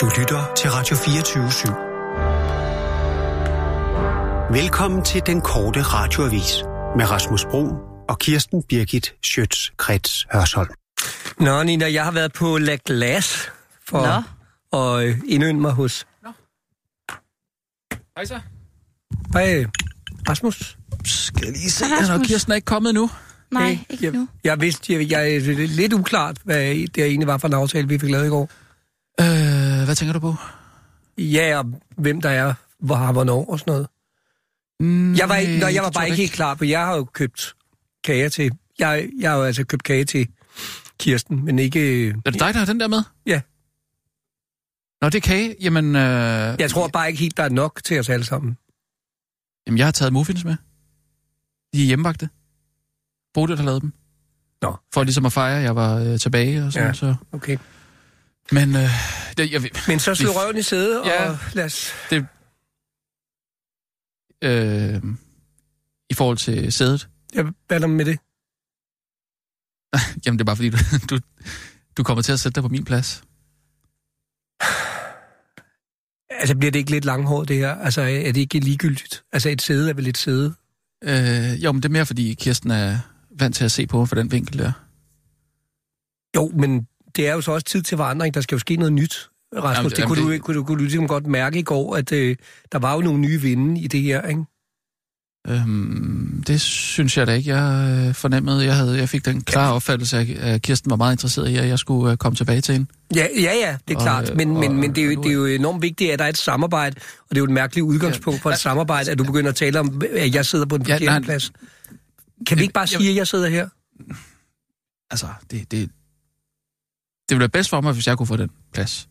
Du lytter til Radio 24 /7. Velkommen til den korte radioavis med Rasmus Bro og Kirsten Birgit Schøtz-Krets Hørsholm. Nå, Nina, jeg har været på La Glace for Nå. at øh, indønde mig hos... Hej så. Hej, Rasmus. Skal jeg lige se, er Rasmus. Kirsten er ikke kommet nu? Nej, Hey, ikke jeg, nu. Jeg vidste, jeg, jeg er lidt uklart, hvad det egentlig var for en aftale, vi fik lavet i går. Øh, hvad tænker du på? Ja, og hvem der er, hvor har hvornår og sådan noget. Mm, Jeg var, ikke, nå, jeg var bare ikke helt klar på, jeg har jo købt kager til... Jeg, jeg har jo altså købt kage til Kirsten, men ikke... Er det dig, der har den der med? Ja. Nå, det er kage. Jamen, øh, Jeg tror bare ikke helt, der er nok til os alle sammen. jamen, jeg har taget muffins med. De er hjemmebagte. Bodil har lavet dem. Nå. For ligesom at fejre, jeg var øh, tilbage og sådan, ja. så... Okay. Men, øh, det, jeg, Men så slå Vi- røven i sædet, Ja. og lad os... øh, i forhold til sædet, Ja, hvad er der med det? jamen, det er bare fordi, du, du, du kommer til at sætte dig på min plads. Altså, bliver det ikke lidt langhåret, det her? Altså, er det ikke ligegyldigt? Altså, et sæde er vel et sæde? Øh, jo, men det er mere, fordi Kirsten er vant til at se på fra den vinkel der. Jo, men det er jo så også tid til forandring. Der skal jo ske noget nyt, Rasmus. Jamen, det, jamen, kunne, det- du, kunne, du, kunne du ligesom godt mærke i går, at øh, der var jo nogle nye vinde i det her, ikke? Øhm, det synes jeg da ikke, jeg øh, fornemmede. Jeg, havde, jeg fik den klare opfattelse af, at Kirsten var meget interesseret i, at jeg skulle øh, komme tilbage til hende. Ja, ja, ja det er Og, klart. øh, Men, men, og- men det, er jo, det er jo enormt vigtigt, at der er et samarbejde, og det er jo et mærkeligt udgangspunkt for et samarbejde, at du begynder at tale om, at jeg sidder på den Ja, forkerte nej. plads. Kan vi ikke bare sige, at jeg sidder her? Altså, det, det, det ville være bedst for mig, hvis jeg kunne få den plads.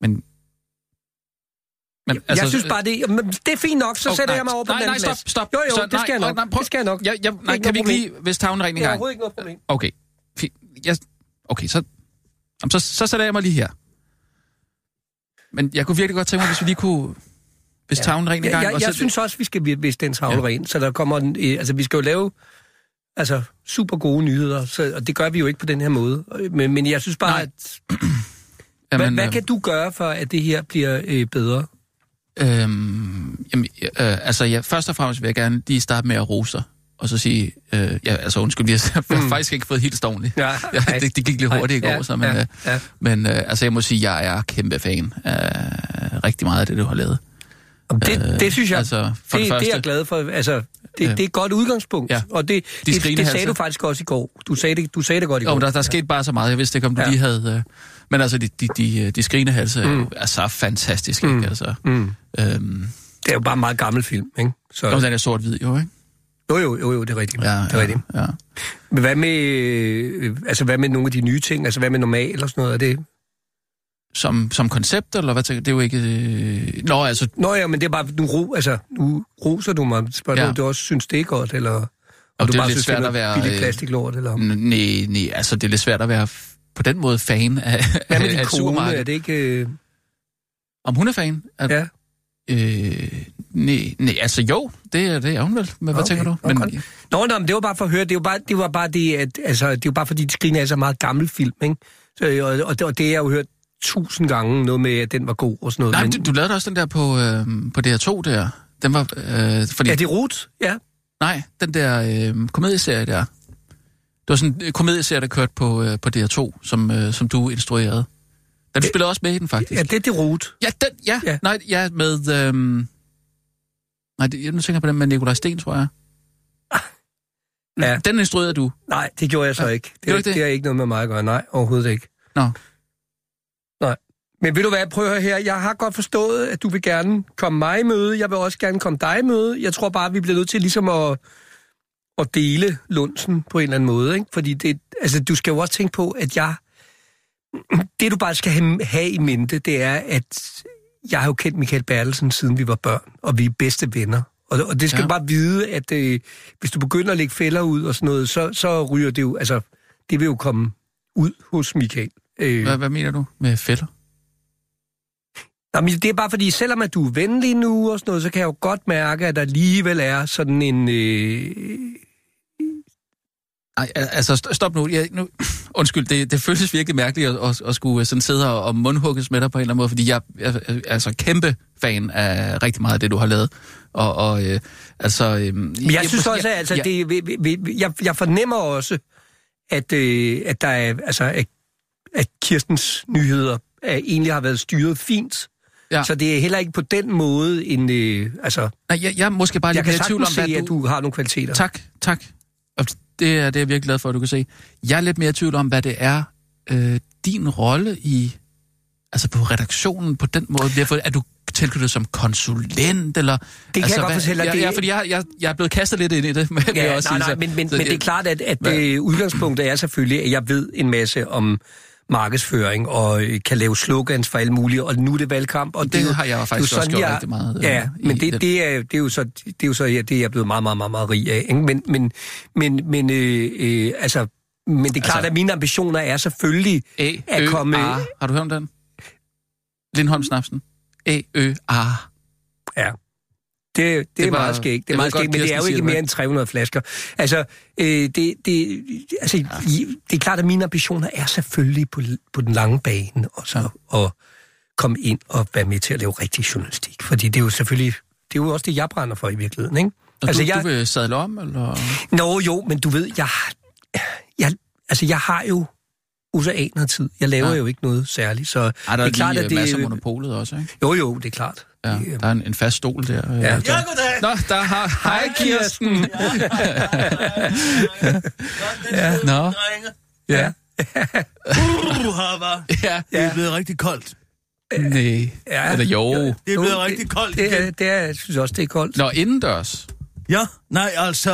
Men... Men Altså, jeg synes bare, det, jamen, det er fint nok, så Åh, sætter nej, jeg mig over på nej, den nej, anden stop, plads. stop. Jo, jo, Så, det nej, skal jeg nok. nej, prøv- det skal jeg nok. Jeg, jeg, nej, kan vi ikke lige, hvis tagen ren en Det er gang? overhovedet ikke noget problem. Okay. Fint. Jeg, okay, så, så, så sætter jeg mig lige her. Men jeg kunne virkelig godt tænke mig, hvis vi lige kunne... Hvis ja. tagen ren en Jeg, gang... jeg, og jeg så- synes også, vi skal vise den tavle Ja. ren, så der kommer en, øh, altså vi skal jo lave altså super gode nyheder, så, og det gør vi jo ikke på den her måde. Men, men jeg synes bare, Nej. at, Jamen, hvad, hvad øh, kan du gøre for, at det her bliver øh, bedre? Øhm, jamen, øh, altså, ja, først og fremmest vil jeg gerne lige starte med at rose og så sige, øh, ja, altså undskyld, jeg har mm. faktisk ikke fået helt stående. Ja, Ja, det, det gik lidt hurtigt i går, så, men, ja, øh, ja. men øh, altså, jeg må sige, jeg er kæmpe fan af rigtig meget af det, du har lavet. Det, det synes jeg, altså, for det, det det er jeg første- glad for. Altså, det, Ja. det er et godt udgangspunkt, Ja. og det, De det, det sagde du faktisk også i går. Du sagde det, du sagde det godt i går. Jo, der, der skete bare så meget, jeg vidste ikke, om du Ja. lige havde... Øh, men altså, de, de, de, de skrinehalse mm. er så fantastiske, Mm. ikke? Altså, Mm. øhm, Det er jo bare en meget gammel film, ikke? Så, jo, den er sort-hvid, jo, ikke? jo, jo, jo, jo, det er rigtigt. Ja, det er rigtigt. ja, ja. Men hvad med, øh, altså, hvad med nogle af de nye ting? Altså, hvad med normal eller sådan noget? Er det... Som, som koncept, eller hvad tænker? Det er jo ikke... Øh... Nå, altså, Nå ja, men det er bare, nu, ro, altså, nu roser du mig. Spørger ja. Ja. du, du også synes, det er godt, eller... Og Og du det er bare lidt synes, svært det er at være, noget billigt øh, plastiklort, eller... nej, nej, altså, det er lidt svært at være på den måde fan af, Hvad med af kone? Er det ikke... Øh... Om hun er fan? At, Ja. Øh, nej, nej, altså jo, det, er- det er hun vel. Men hvad Okay, tænker du? Men, godt. Nå, nå, men det var bare for at høre, det var bare det, var bare det at, altså, det var bare fordi, Skrine er så meget gammel film, ikke? Så, og, og, det, og det har jeg jo hørt tusind gange, noget med, at den var god og sådan noget. nej, men, du, du lavede også den der på, øh, på DR2 der. Den var, øh, fordi, er det Rut? Ja. Nej, den der øh, komedieserie der. Det var sådan en komedieserie, der kørte på, øh, på DR2, som, øh, som du instruerede. Den du spillede også med i den, faktisk. Ja, det er det Rut. Ja, den, ja. Ja. Nej, ja, med... Øhm... Nej, det, jeg nu tænker på den med Nikolaj Sten, tror jeg. Ja. Den instruerede du. Nej, det gjorde jeg så Ja. ikke. Det, det, det det? er ikke noget med mig at gøre. Nej, overhovedet ikke. Nå. Men vil du hvad, prøv at her. Jeg har godt forstået, at du vil gerne komme mig i møde. Jeg vil også gerne komme dig i møde. Jeg tror bare, vi bliver nødt til ligesom at, at dele lunsen på en eller anden måde. Ikke? Fordi det, altså, du skal jo også tænke på, at jeg... Det, du bare skal have, have i mente, det er, at jeg har jo kendt Michael Bertelsen, siden vi var børn, og vi er bedste venner. Og, og det skal. Ja. du bare vide, at øh, hvis du begynder at lægge fælder ud og sådan noget, så, så ryger det jo... Altså, det vil jo komme ud hos Michael. Øh, Hvad, hvad mener du med fælder? Nå, men det er bare fordi, selvom at du er venlig nu og sådan noget, så kan jeg jo godt mærke, at der alligevel er sådan en... Øh, Ej, altså st- stop nu. Jeg, nu undskyld, det, det føles virkelig mærkeligt at, at, at skulle sådan sidde og, og mundhugges med dig på en eller anden måde, fordi jeg er, er altså kæmpe fan af rigtig meget af det, du har lavet. Og, og øh, altså... Øh, Men jeg synes også, at altså, jeg, det, vi, vi, vi, jeg, jeg fornemmer også, at, øh, at der er, altså, at, at Kirstens nyheder er, egentlig har været styret fint. Ja. Ja. Så det er heller ikke på den måde en... Øh, altså, Nej, jeg, jeg er måske bare jeg lidt kan tvivl om, se, hvad at du har nogle kvaliteter. Tak, tak. Og det er, det er jeg virkelig glad for, at du kan se. Jeg er lidt mere i tvivl om, hvad det er, øh, din rolle i, altså på redaktionen på den måde bliver fået. Er du tilknyttet som konsulent, eller... Det kan altså, jeg godt hvad- fortælle dig, Ja, ja, fordi jeg, jeg, jeg er blevet kastet lidt ind i det, jeg Ja, også nej, sige. nej, så- men, men, så men det er klart, at, at øh, udgangspunktet er selvfølgelig, at jeg ved en masse om markedsføring og øh, kan lave slogans for alle mulige, og nu er det valgkamp. Og Det er jo- har jeg det er faktisk jo også sådan, gjort jeg- rigtig meget, øh, Ja, i men det, det. det, er, det er jo så, det er jo så ja, det er jeg blevet meget, meget, meget, meget rig af. Ikke? Men, men, men, men øh, øh, altså, men det er klart, Altså- at mine ambitioner er selvfølgelig A, at Ø, komme... A. Har du hørt om den? Lindholm Snapsen. A, Ø, A. Ja. Det, det, det er meget skægt. Det er meget skægt, men det er jo ikke mere end 300 flasker. Altså, øh, det, det, altså ja. det er klart, at mine ambitioner er selvfølgelig på, på den lange bane, og så at komme ind og være med til at lave rigtig journalistik. Fordi det er jo selvfølgelig, det er jo også det, jeg brænder for i virkeligheden, ikke? Og altså, du, jeg, du vil sadle om, eller? Nå jo, men du ved, jeg, jeg, altså, jeg har jo usaner tid. Jeg laver Ja. ja. jo ikke noget særligt, så Ej, der er, det er klart, lige at det... masser af det... monopolet også, ikke? Jo, jo, det er klart. Ja, Det, der er en, en fast stol der. øh, Ja. der- Ja, goddag. Nå, der har... Hej, Kirsten! Ja. Nå, Drenge. ja. Uh, ja. Det er blevet rigtig koldt. Nej. Ja. Eller jo. Det er blevet Jo, rigtig koldt Det, igen. er, det er, jeg synes også, det er koldt. Nå, indendørs. Ja, nej, altså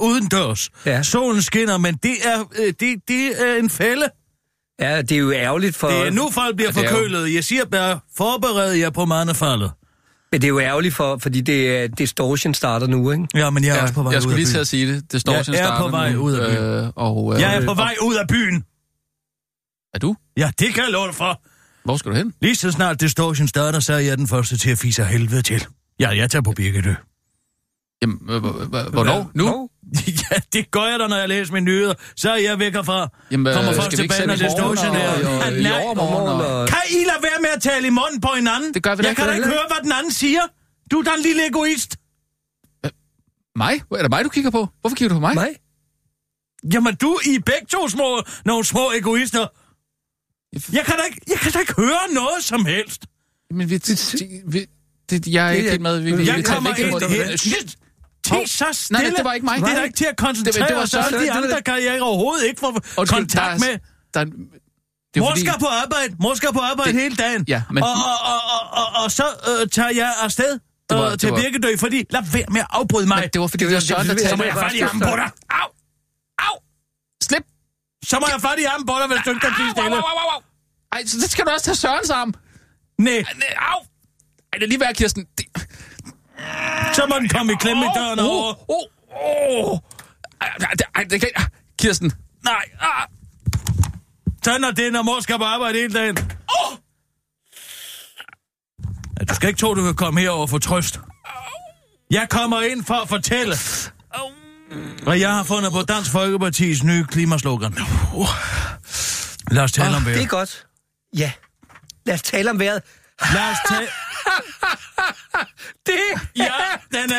udendørs. Ja. Solen skinner, men det er, øh, det, det er en fælde. Ja, det er jo ærgerligt for... Det er nu, folk bliver er jo- forkølet. Jeg siger bare, forbered jer på mandefaldet. Men det er jo ærgerligt for, fordi det er distortion starter nu, ikke? Ja, men jeg er Ja, også på vej jeg ud skulle af lige til at sige det. Det står Jeg sin er på starter vej nu, ud af byen. øh, og, øh, Jeg er på vej ud af byen. Er du? Ja, det kan jeg love dig for. Hvor skal du hen? Lige så snart Distortion starter, så er jeg den første til at fise helvede til. Ja, jeg tager på Birgitø. Jamen, hvor- hvor- hvornår? Nu? Ja, det gør jeg da, når jeg læser mine nyheder. Så er jeg væk herfra. Jamen, øh, Kommer folk vi ikke tilbage, når sende i morgen Distortion er... og- og- i overmorgen. Kan I lade være med at tale i munden på hinanden? Det gør vi da Jeg ikke, kan da ikke høre, hvad den anden siger. Du er da en lille egoist. Mig? Er det mig, du kigger på? Hvorfor kigger du på mig? Mig? Jamen, du er I begge to små, nogle små egoister. Jeg kan, da ikke, jeg kan da ikke høre noget som helst. Men vi... vi det, jeg er Det ikke er- helt med. Vi, vi, Jeg vi kommer væk ind Ti så stille. Nej, det var ikke mig. Det er da ikke til at koncentrere Det- det var os. Alle Søren. de andre kan jeg overhovedet ikke få kontakt er- med. Der, er- det er Mor fordi, skal på arbejde. Mor skal på arbejde Det- hele dagen. Ja, men- og, og, og, og, og, og så øh, tager jeg afsted Det var- øh, til var- Birkedø, fordi lad være med at afbryde mig. men det var fordi, det var Søren, der det- Så talte. må jeg fat i armen på dig. Au! Au! Slip! Så må jeg fat i armen på dig, hvis du ikke kan blive stille. Ej, så det skal du også tage Sørens arm. Nej, Au! Ej, det er lige værd, Kirsten. Det... så må den komme i klemme i døren over. Åh, åh, åh. Ej, ej, det- kan ikke... Kirsten. Nej. Ah. Sådan er det, når mor skal på arbejde hele dagen. Oh! Ja, du skal ikke tro, du kan komme herover og få trøst. Jeg kommer ind for at fortælle, hvad jeg har fundet på Dansk Folkepartis nye klimaslogan. Lad os tale om Det er vejret. godt. Ja. Lad os tale om vejret. Lad os tale... Det Ja, den er,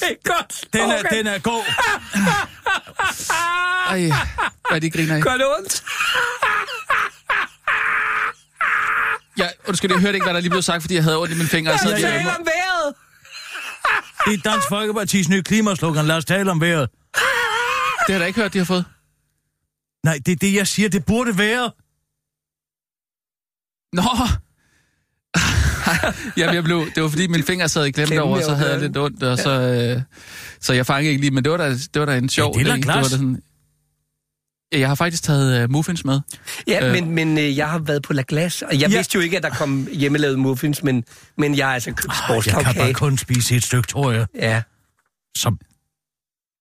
det er godt. den er, den er god. Ej, hvad er det, I griner af? Gør det ondt? Ja, undskyld, jeg hørte ikke, hvad der lige blev sagt, fordi jeg havde ondt i mine fingre. Lad os tale om vejret. Det er Dansk Folkepartis nye klimaslogan. Lad os tale om vejret. Det har jeg da ikke hørt, de har fået. Nej, det er det, jeg siger. Det burde være. Nå! Jamen, jeg blev, det var fordi, mine fingre sad i klemme Klemme derovre, og så havde jeg lidt ondt, og så, øh, så jeg fangede ikke lige, men det var da, det var da en sjov... det er da ting. glas. var da sådan, Ja, jeg har faktisk taget uh, muffins med. Ja, Øh. men, men øh, jeg har været på La Glace, og jeg Ja. ja. vidste jo ikke, at der kom hjemmelavet muffins, men, men jeg har altså købt Jeg kan bare sportskage. kun spise et stykke, tror jeg. Ja, Så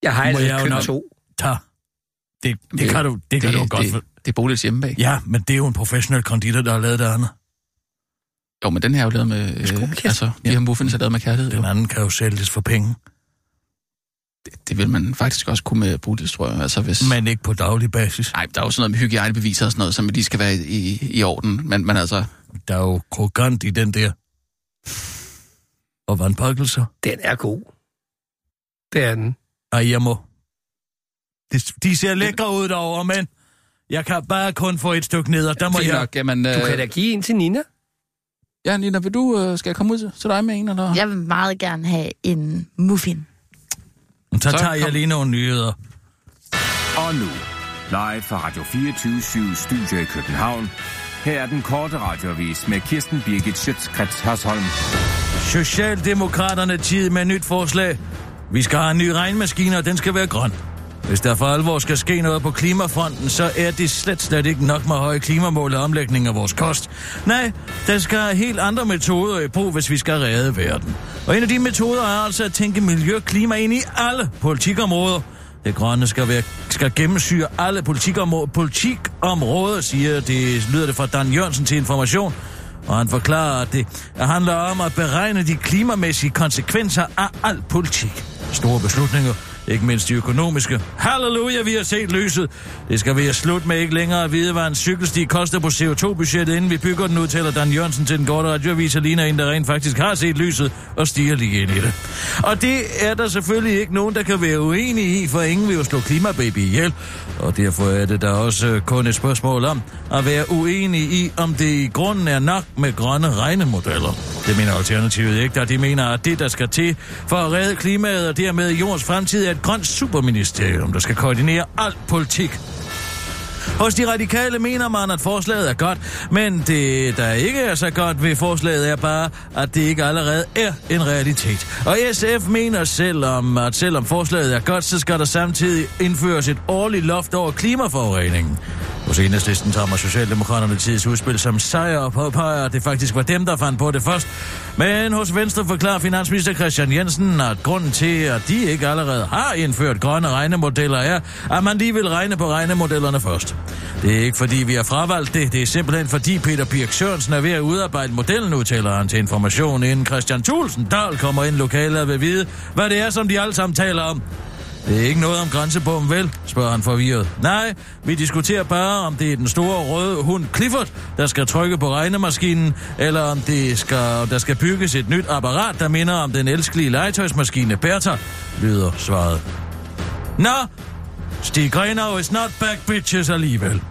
jeg har altså jeg købt nok- to. tag. Det, det, kan du, det kan det, du godt. det, det er Bodils hjemmebag. Ja, men det er jo en professionel konditor, der har lavet det andet. Jo, men den her er jo lavet med... Øh, altså, de her muffins er lavet med kærlighed. Den anden kan jo sælges for penge. Det, det vil man faktisk også kunne med Bodils, tror jeg. Altså, hvis... Men ikke på daglig basis. Nej, der er jo sådan noget med hygiejnebeviser og sådan noget, som de skal være i, i orden. Men, men altså, Der er jo krokant i den der. Og vandpakkelser. Den er god. Det er den. Ej, jeg må. De, de ser lækre ud derovre, men jeg kan bare kun få et stykke ned, og der må fint jeg... nok. Jamen, øh, Du kan da give en til Nina. Ja, Nina, vil du, øh, skal jeg komme ud til, til dig med en, eller? Jeg vil meget gerne have en muffin. Så Så tager jeg lige nogle nyheder. Og nu, live fra Radio 24 Studio i København. Her er den korte radiovis med Kirsten Birgit Schøtzgrads Hasholm. Socialdemokraterne tid med nyt forslag. Vi skal have en ny regnmaskine, og den skal være grøn. Hvis der for alvor skal ske noget på klimafronten, så er det slet, slet ikke nok med høje klimamål og omlægning af vores kost. Nej, der skal helt andre metoder i brug, hvis vi skal redde verden. Og en af de metoder er altså at tænke miljø og klima ind i alle politikområder. Det grønne skal, være, skal gennemsyre alle politikområder, politikområder, siger det, lyder det fra Dan Jørgensen til information. Og han forklarer, at det handler om at beregne de klimamæssige konsekvenser af al politik. Store beslutninger, ikke mindst de økonomiske. Halleluja, vi har set lyset. Det skal vi have slut med ikke længere at vide, hvad en cykelsti koster på CO2-budgettet, inden vi bygger den, udtaler Dan Jørgensen til den korte radioavis, og ligner en, der rent faktisk har set lyset og stiger lige ind i det. Og det er der selvfølgelig ikke nogen, der kan være uenige i, for ingen vil jo slå klimababy ihjel. Og derfor er det der også øh, kun et spørgsmål om at være uenig i, om det i grunden er nok med grønne regnemodeller. Det mener Alternativet ikke, da de mener, at det, der skal til for at redde klimaet og dermed jordens fremtid, er et grønt superministerium, der skal koordinere al politik. Hos de radikale mener man, at forslaget er godt, men det, der ikke er så godt ved forslaget, er bare, at det ikke allerede er en realitet. Og SF mener selvom, at selvom forslaget er godt, så skal der samtidig indføres et årligt loft over klimaforureningen. Hos enhedslisten tager man Socialdemokraterne tids udspil som sejr og påpeger, at det faktisk var dem, der fandt på det først. Men hos Venstre forklarer finansminister Christian Jensen, at grunden til, at de ikke allerede har indført grønne regnemodeller, er, at man lige vil regne på regnemodellerne først. Det er ikke fordi, vi har fravalgt det. Det er simpelthen fordi Peter Birk Sørensen er ved at udarbejde modellen, udtaler han til information, inden Christian Thulsen Dahl kommer ind lokalet og vil vide, hvad det er, som de alle sammen taler om. Det er ikke noget om grænsebom, vel? spørger han forvirret. Nej, vi diskuterer bare, om det er den store røde hund Clifford, der skal trykke på regnemaskinen, eller om det skal, der skal bygges et nyt apparat, der minder om den elskelige legetøjsmaskine Bertha, lyder svaret. Nå, Stig Grenau is not back bitches alligevel.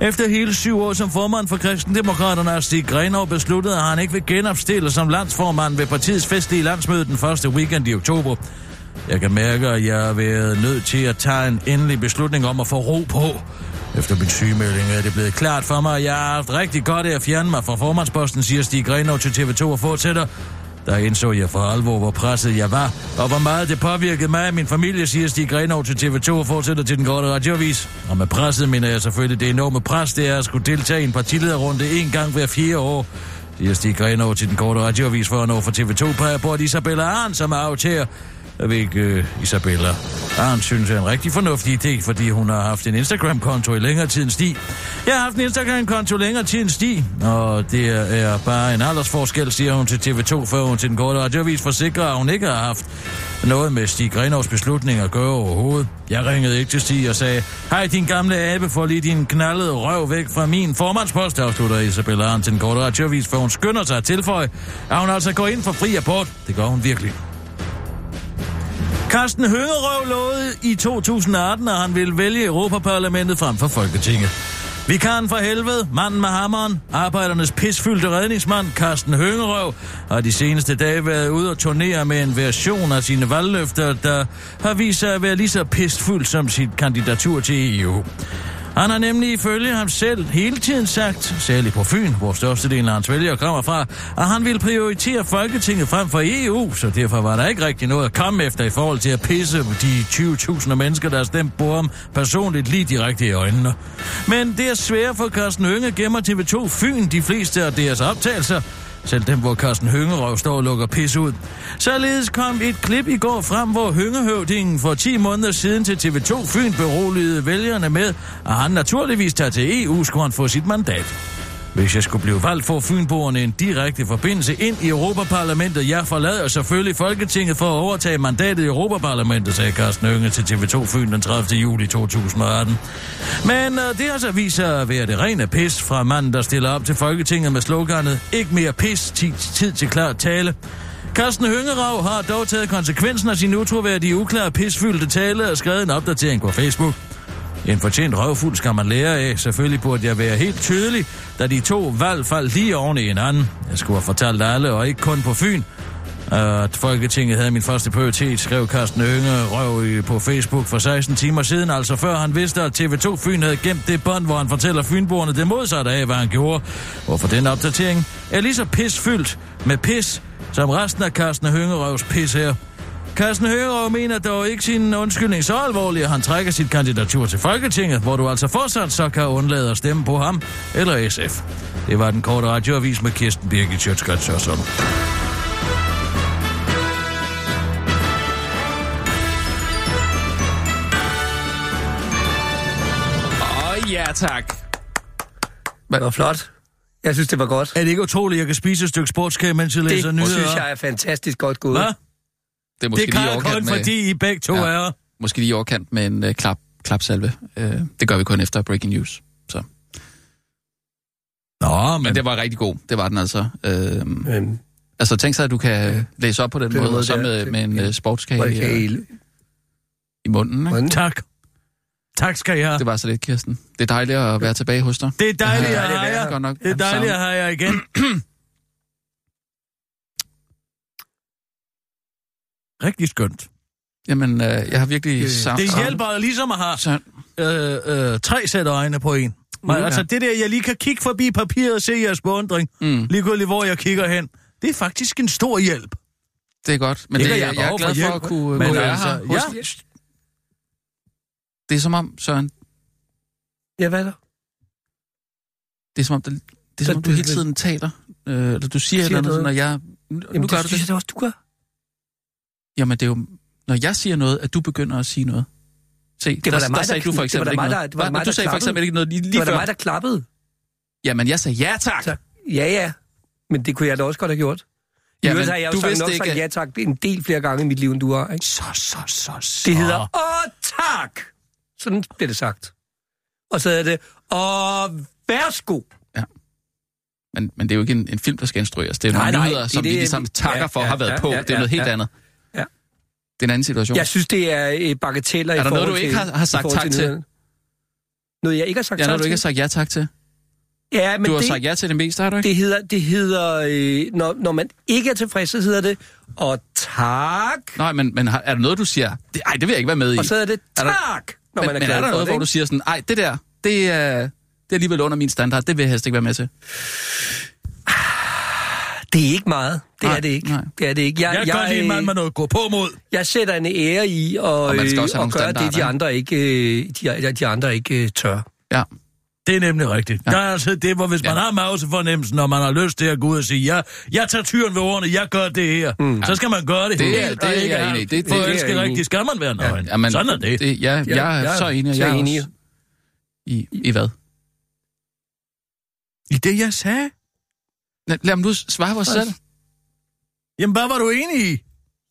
Efter hele syv år som formand for Kristendemokraterne har Stig Grenov besluttet, at han ikke vil genopstille som landsformand ved partiets festlige landsmøde den første weekend i oktober. Jeg kan mærke, at jeg har været nødt til at tage en endelig beslutning om at få ro på. Efter min sygemelding er det blevet klart for mig, at jeg har haft rigtig godt af at fjerne mig fra formandsposten, siger Stig Grenov til TV2 og fortsætter. Der indså jeg for alvor, hvor presset jeg var, og hvor meget det påvirkede mig og min familie, siger Stig Grenov til TV2 og fortsætter til den korte radiovis. Og med presset mener jeg selvfølgelig det enorme pres, det er at skulle deltage i en partilederrunde en gang hver fire år siger Stig Grenov til den korte radioavis for at nå for TV2 peger på, at Isabella Arn, som er aftager, hvilket øh, Isabella Arn synes er en rigtig fornuftig idé, fordi hun har haft en Instagram-konto i længere tid end Stig. Jeg har haft en Instagram-konto længere tid end Stig, og det er bare en aldersforskel, siger hun til TV2, før hun til den korte radioavis forsikrer, at hun ikke har haft noget med Stig Grenovs beslutning at gøre overhovedet. Jeg ringede ikke til Stig og sagde, hej din gamle abe, få lige din knaldede røv væk fra min formandspost, afslutter Isabella Arn til den korte radioavis, for hun skynder sig at tilføje, at hun altså går ind for fri abort. Det gør hun virkelig. Carsten Høngerøv lovede i 2018, at han ville vælge Europaparlamentet frem for Folketinget. Vikaren for helvede, manden med hammeren, arbejdernes pisfyldte redningsmand, Carsten Høngerøv, har de seneste dage været ude og turnere med en version af sine valgløfter, der har vist sig at være lige så pisfyldt som sit kandidatur til EU. Han har nemlig ifølge ham selv hele tiden sagt, særligt på Fyn, hvor størstedelen af hans vælgere kommer fra, at han ville prioritere Folketinget frem for EU, så derfor var der ikke rigtig noget at komme efter i forhold til at pisse de 20.000 mennesker, der har stemt på ham personligt lige direkte i øjnene. Men det er svært for Carsten Hønge gemmer TV2 Fyn de fleste af deres optagelser, selv dem, hvor Carsten Høngerøv står og lukker pis ud. Således kom et klip i går frem, hvor Høngehøvdingen for 10 måneder siden til TV2 Fyn beroligede vælgerne med, at han naturligvis tager til EU, skulle han få sit mandat. Hvis jeg skulle blive valgt, får Fynboerne en direkte forbindelse ind i Europaparlamentet. Jeg forlader selvfølgelig Folketinget for at overtage mandatet i Europaparlamentet, sagde Carsten Hønge til TV2 Fyn den 30. juli 2018. Men øh, det har så vist sig at være det rene pis fra manden, der stiller op til Folketinget med sloganet Ikke mere pis, tid, tid til klar tale. Carsten Høngerav har dog taget konsekvensen af sin utroværdige, uklare, pisfyldte tale og skrevet en opdatering på Facebook. En fortjent røvfuld skal man lære af. Selvfølgelig burde jeg være helt tydelig, da de to valg faldt lige oven i hinanden. Jeg skulle have fortalt alle, og ikke kun på Fyn, at Folketinget havde min første prioritet, skrev Carsten Hønge Røv i- på Facebook for 16 timer siden, altså før han vidste, at TV2 Fyn havde gemt det bånd, hvor han fortæller fynboerne det modsatte af, hvad han gjorde. Hvorfor den opdatering er lige så pisfyldt med pis, som resten af Carsten Høngerøvs pis her. Carsten Høgerøv mener dog ikke sin undskyldning så alvorlig, at han trækker sit kandidatur til Folketinget, hvor du altså fortsat så kan undlade at stemme på ham eller SF. Det var den korte radioavis med Kirsten Birgit Sjøtskrets Sørsson. Åh, ja tak. Det var flot. Jeg synes, det var godt. Er det ikke utroligt, at jeg kan spise et stykke sportskage, mens jeg læser Det nyheder? synes jeg er fantastisk godt gået. Hvad? Det er Det måske kan lige jeg kun, med, fordi I begge to Ja. er... måske lige overkant med en uh, klap, klapsalve. Uh, det gør vi kun efter Breaking News. Så. Nå, men, Men det var rigtig god. Det var den altså. Uh, Men, altså tænk sig, at du kan læse op på den måde, måde der. med, med en Ja. uh, sportskage det kan i, i munden. Ikke? tak. Tak skal jeg have. Det var så lidt, Kirsten. Det er dejligt at være tilbage hos dig. Det er dejligt at det er have jer. Det er dejligt at have jer igen. Rigtig skønt. Jamen, øh, jeg har virkelig Det- savnet... Det hjælper ligesom at have Så, øh, øh, tre sæt øjne på en. Men, Mm, altså ja. det der, jeg lige kan kigge forbi papiret og se jeres beundring, mm, ligegyldigt hvor jeg kigger hen, det er faktisk en stor hjælp. det er godt. Men det, at jeg, jeg er for glad for hjælp, at kunne, men kunne være altså, her ja. Det er som om, Søren, Ja, hvad er der? det er som om, det, det er som om du det- hele tiden taler. Øh, eller du siger, Siger et eller andet, noget. sådan, og jeg... Nu, Jamen, nu gør det du det. jeg da også, du gør. Jamen, det er jo... Når jeg siger noget, at du begynder at sige noget. Se, Det var der, da mig, der sagde der- du for det var eksempel da ikke noget. der- det var Hva? mig, du der sagde for eksempel ikke noget lige, Det lige var da før. mig, der klappede. Jamen, jeg sagde ja tak. Så- Ja, ja. Men det kunne jeg da også godt have gjort. Jamen, øvrigt har jeg du vidste nok ikke, sagt ja tak en del flere gange i mit liv, end du har. Ikke? Så, så, så, så. Det hedder, åh tak! Sådan bliver det sagt. Og så er det, åh værsgo. Men, men det er jo ikke en, en film, der skal instrueres. Det er Nej, nogle nej, nyheder, det er som vi det, ligesom vi- takker ja, for ja, have været ja, på. ja, Det er noget ja, helt ja. andet. Det er en anden situation. Jeg synes, det er øh, bagateller i Er der noget, forhold du ikke til- har- har sagt forhold tak til? Noget, jeg ikke har sagt Ja, tak når du ikke har til? sagt ja tak til. Ja, men Du har det, sagt ja til det meste, har du ikke? det hedder, det hedder øh, når, når man ikke er tilfreds, så hedder det, og tak. Nej, men, men er der noget, du siger, det, ej, det vil jeg ikke være med i. Og så er det Er der- tak, når men, man er men er der noget, det, hvor du siger sådan, ej, det der, det er, det er alligevel under min standard, det vil jeg helst ikke være med til. Det er ikke meget. Det Nej, er det ikke. nej. Det er det ikke. Jeg kan godt lide en mand med noget gå på mod. jeg sætter en ære i og, Og man skal også have og gøre det, de andre ikke, øh, de, de andre ikke øh, tør. Ja, Det er nemlig rigtigt. Ja. Der er altså det, hvor hvis man Ja. har mausefornemmelsen, når man har lyst til at gå ud og sige, ja, jeg tager tyren ved ordene, jeg gør det her, mm. så skal man gøre det. Det er- Helt, det er og ikke jeg enig i. Det- For det at er jeg rigtigt, skal man være nøgen. ja men, Sådan er det. det ja, Ja, jeg er jeg- så enig. og jeg er Jeg er enig. I, I hvad? I det, jeg sagde? Lad, mig nu svare os selv. Jamen, hvad var du enig i?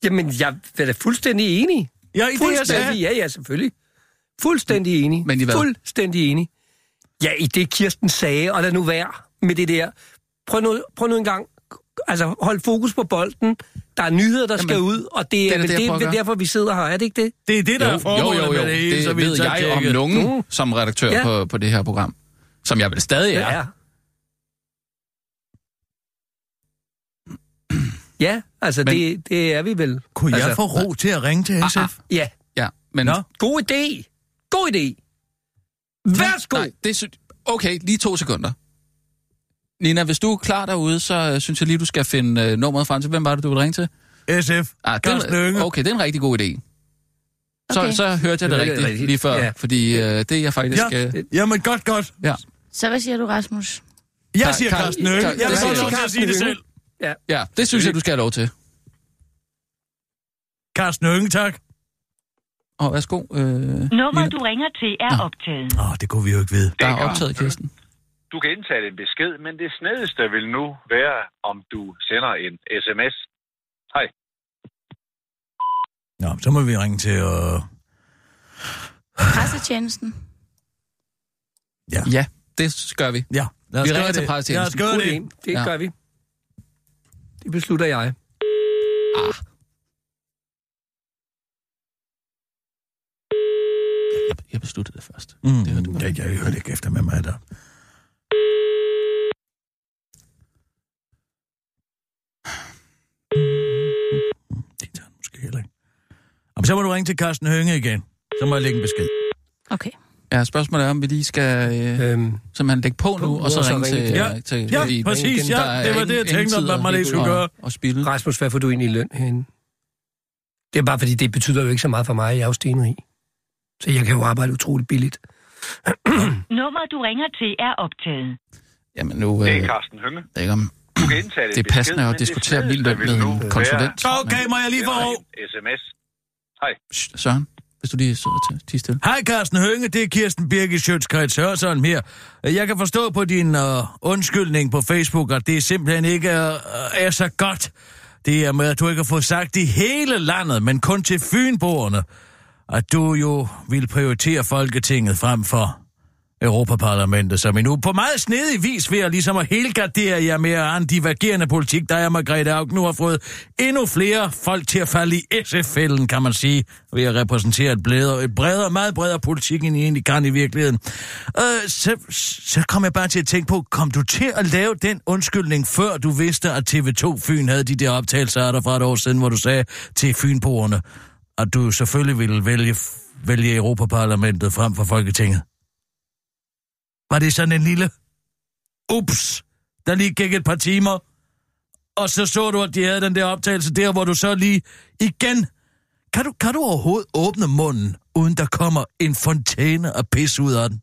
Jamen, jeg er da fuldstændig enig. Ja, i det, jeg sagde. Fuldstændig, ja, ja, selvfølgelig. Fuldstændig enig. Men i hvad? Fuldstændig enig. Ja, i det Kirsten sagde, og lad nu være med det der. Prøv nu, prøv nu en gang, altså hold fokus på bolden. Der er nyheder, der Jamen, skal ud, og det det er, er det, jeg det, det, gøre. derfor, vi sidder her. Er det ikke det? Det er det, der Jo, er formålet jo, jo, jo. med det hele, så Det vi ved jeg om nogen Mm. som redaktør Ja. på, på det her program. Som jeg vel stadig er. Ja. Ja, altså Men- det, det er vi vel. Kunne jeg Altså, få ro til at ringe til Ah, SF? ah. Ja, Ja, men... Nå. god idé. God idé. Værsgo. Nej, det sy- okay, lige to sekunder. Nina, hvis du er klar derude, så øh, synes jeg lige, du skal finde øh, nummeret frem til. Hvem var det, du ville ringe til? SF, Ah, er, Hønge. okay, det er en rigtig god idé. Så, Okay. så hørte jeg det Det rigtigt, rigtigt. lige før, Ja. fordi øh, det er jeg faktisk... Ja, Øh, jamen godt, godt. ja. Så hvad siger du, Rasmus? Jeg siger Hønge. Karl- Jeg vil godt siger lov til at sige det selv. Ja, det synes jeg, du skal have lov til. Carsten Hønge, tak. Og værsgo. Øh, Nummer, du ringer til, er Nå. optaget. Åh, oh, det kunne vi jo ikke vide. der er optaget, Kirsten. Du kan indtale en besked, men det snedigste vil nu være, om du sender en sms. Hej. Nå, så må vi ringe til... Øh... Pressetjenesten. Ja, det gør vi. Ja, lad os Vi ringer til det. pressetjenesten. Lad os gøre det. idé. Det Ja. gør vi. Det beslutter jeg. Jeg, jeg besluttede det først. Mm, Det hørte du. jeg, jeg hørte ikke efter med mig der. Det tager måske heller ikke. Jamen, så må du ringe til Carsten Hønge igen. Så må jeg lægge en besked. Okay. Ja, spørgsmålet er, om vi lige skal øh, Øhm, simpelthen lægge på nu, og så og så ringe ringe til... til- Ja, til ja, fordi præcis, der ja. er Det var det, jeg ingen- tænkte, ingen at man ikke skulle gøre. Og spille. Rasmus, hvad får du egentlig i løn herinde? Det er bare fordi, det betyder jo ikke så meget for mig. Jeg er jo stenrig. Så jeg kan jo arbejde utroligt billigt. Nummeret, du ringer til, er optaget. Jamen nu... Det Øh, er Carsten Hønge. jeg ved ikke om Du kan indtale en det er passende besked, at diskutere det min løn med en konsulent. Okay, må jeg lige få sms. Hej. Søren, hvis du lige sidder til stille. Hej Carsten Hønge, det er Kirsten Birgit Sjøtskreds Hørsholm her. Jeg kan forstå på din uh, undskyldning på Facebook, at det simpelthen ikke er, øh, er så godt. Det er med, at du ikke har fået sagt i hele landet, men kun til Fynboerne, at du jo vil prioritere Folketinget frem for Europaparlamentet, som endnu på meget snedig vis ved at ligesom at helgardere jer med en divergerende politik, der er Margrethe Auk nu har fået endnu flere folk til at falde i SF-fælden, kan man sige, ved at repræsentere et, bredere, et bredere, meget bredere politik, end I egentlig kan i virkeligheden. Øh, så, så kom jeg bare til at tænke på, kom du til at lave den undskyldning, før du vidste, at TV2 Fyn havde de der optagelser af dig fra et år siden, hvor du sagde til Fynboerne, at du selvfølgelig ville vælge, vælge Europaparlamentet frem for Folketinget? Var det sådan en lille ups, der lige gik et par timer, og så så du, at de havde den der optagelse der, hvor du så lige igen... Kan du, kan du overhovedet åbne munden, uden der kommer en fontæne af pis ud af den?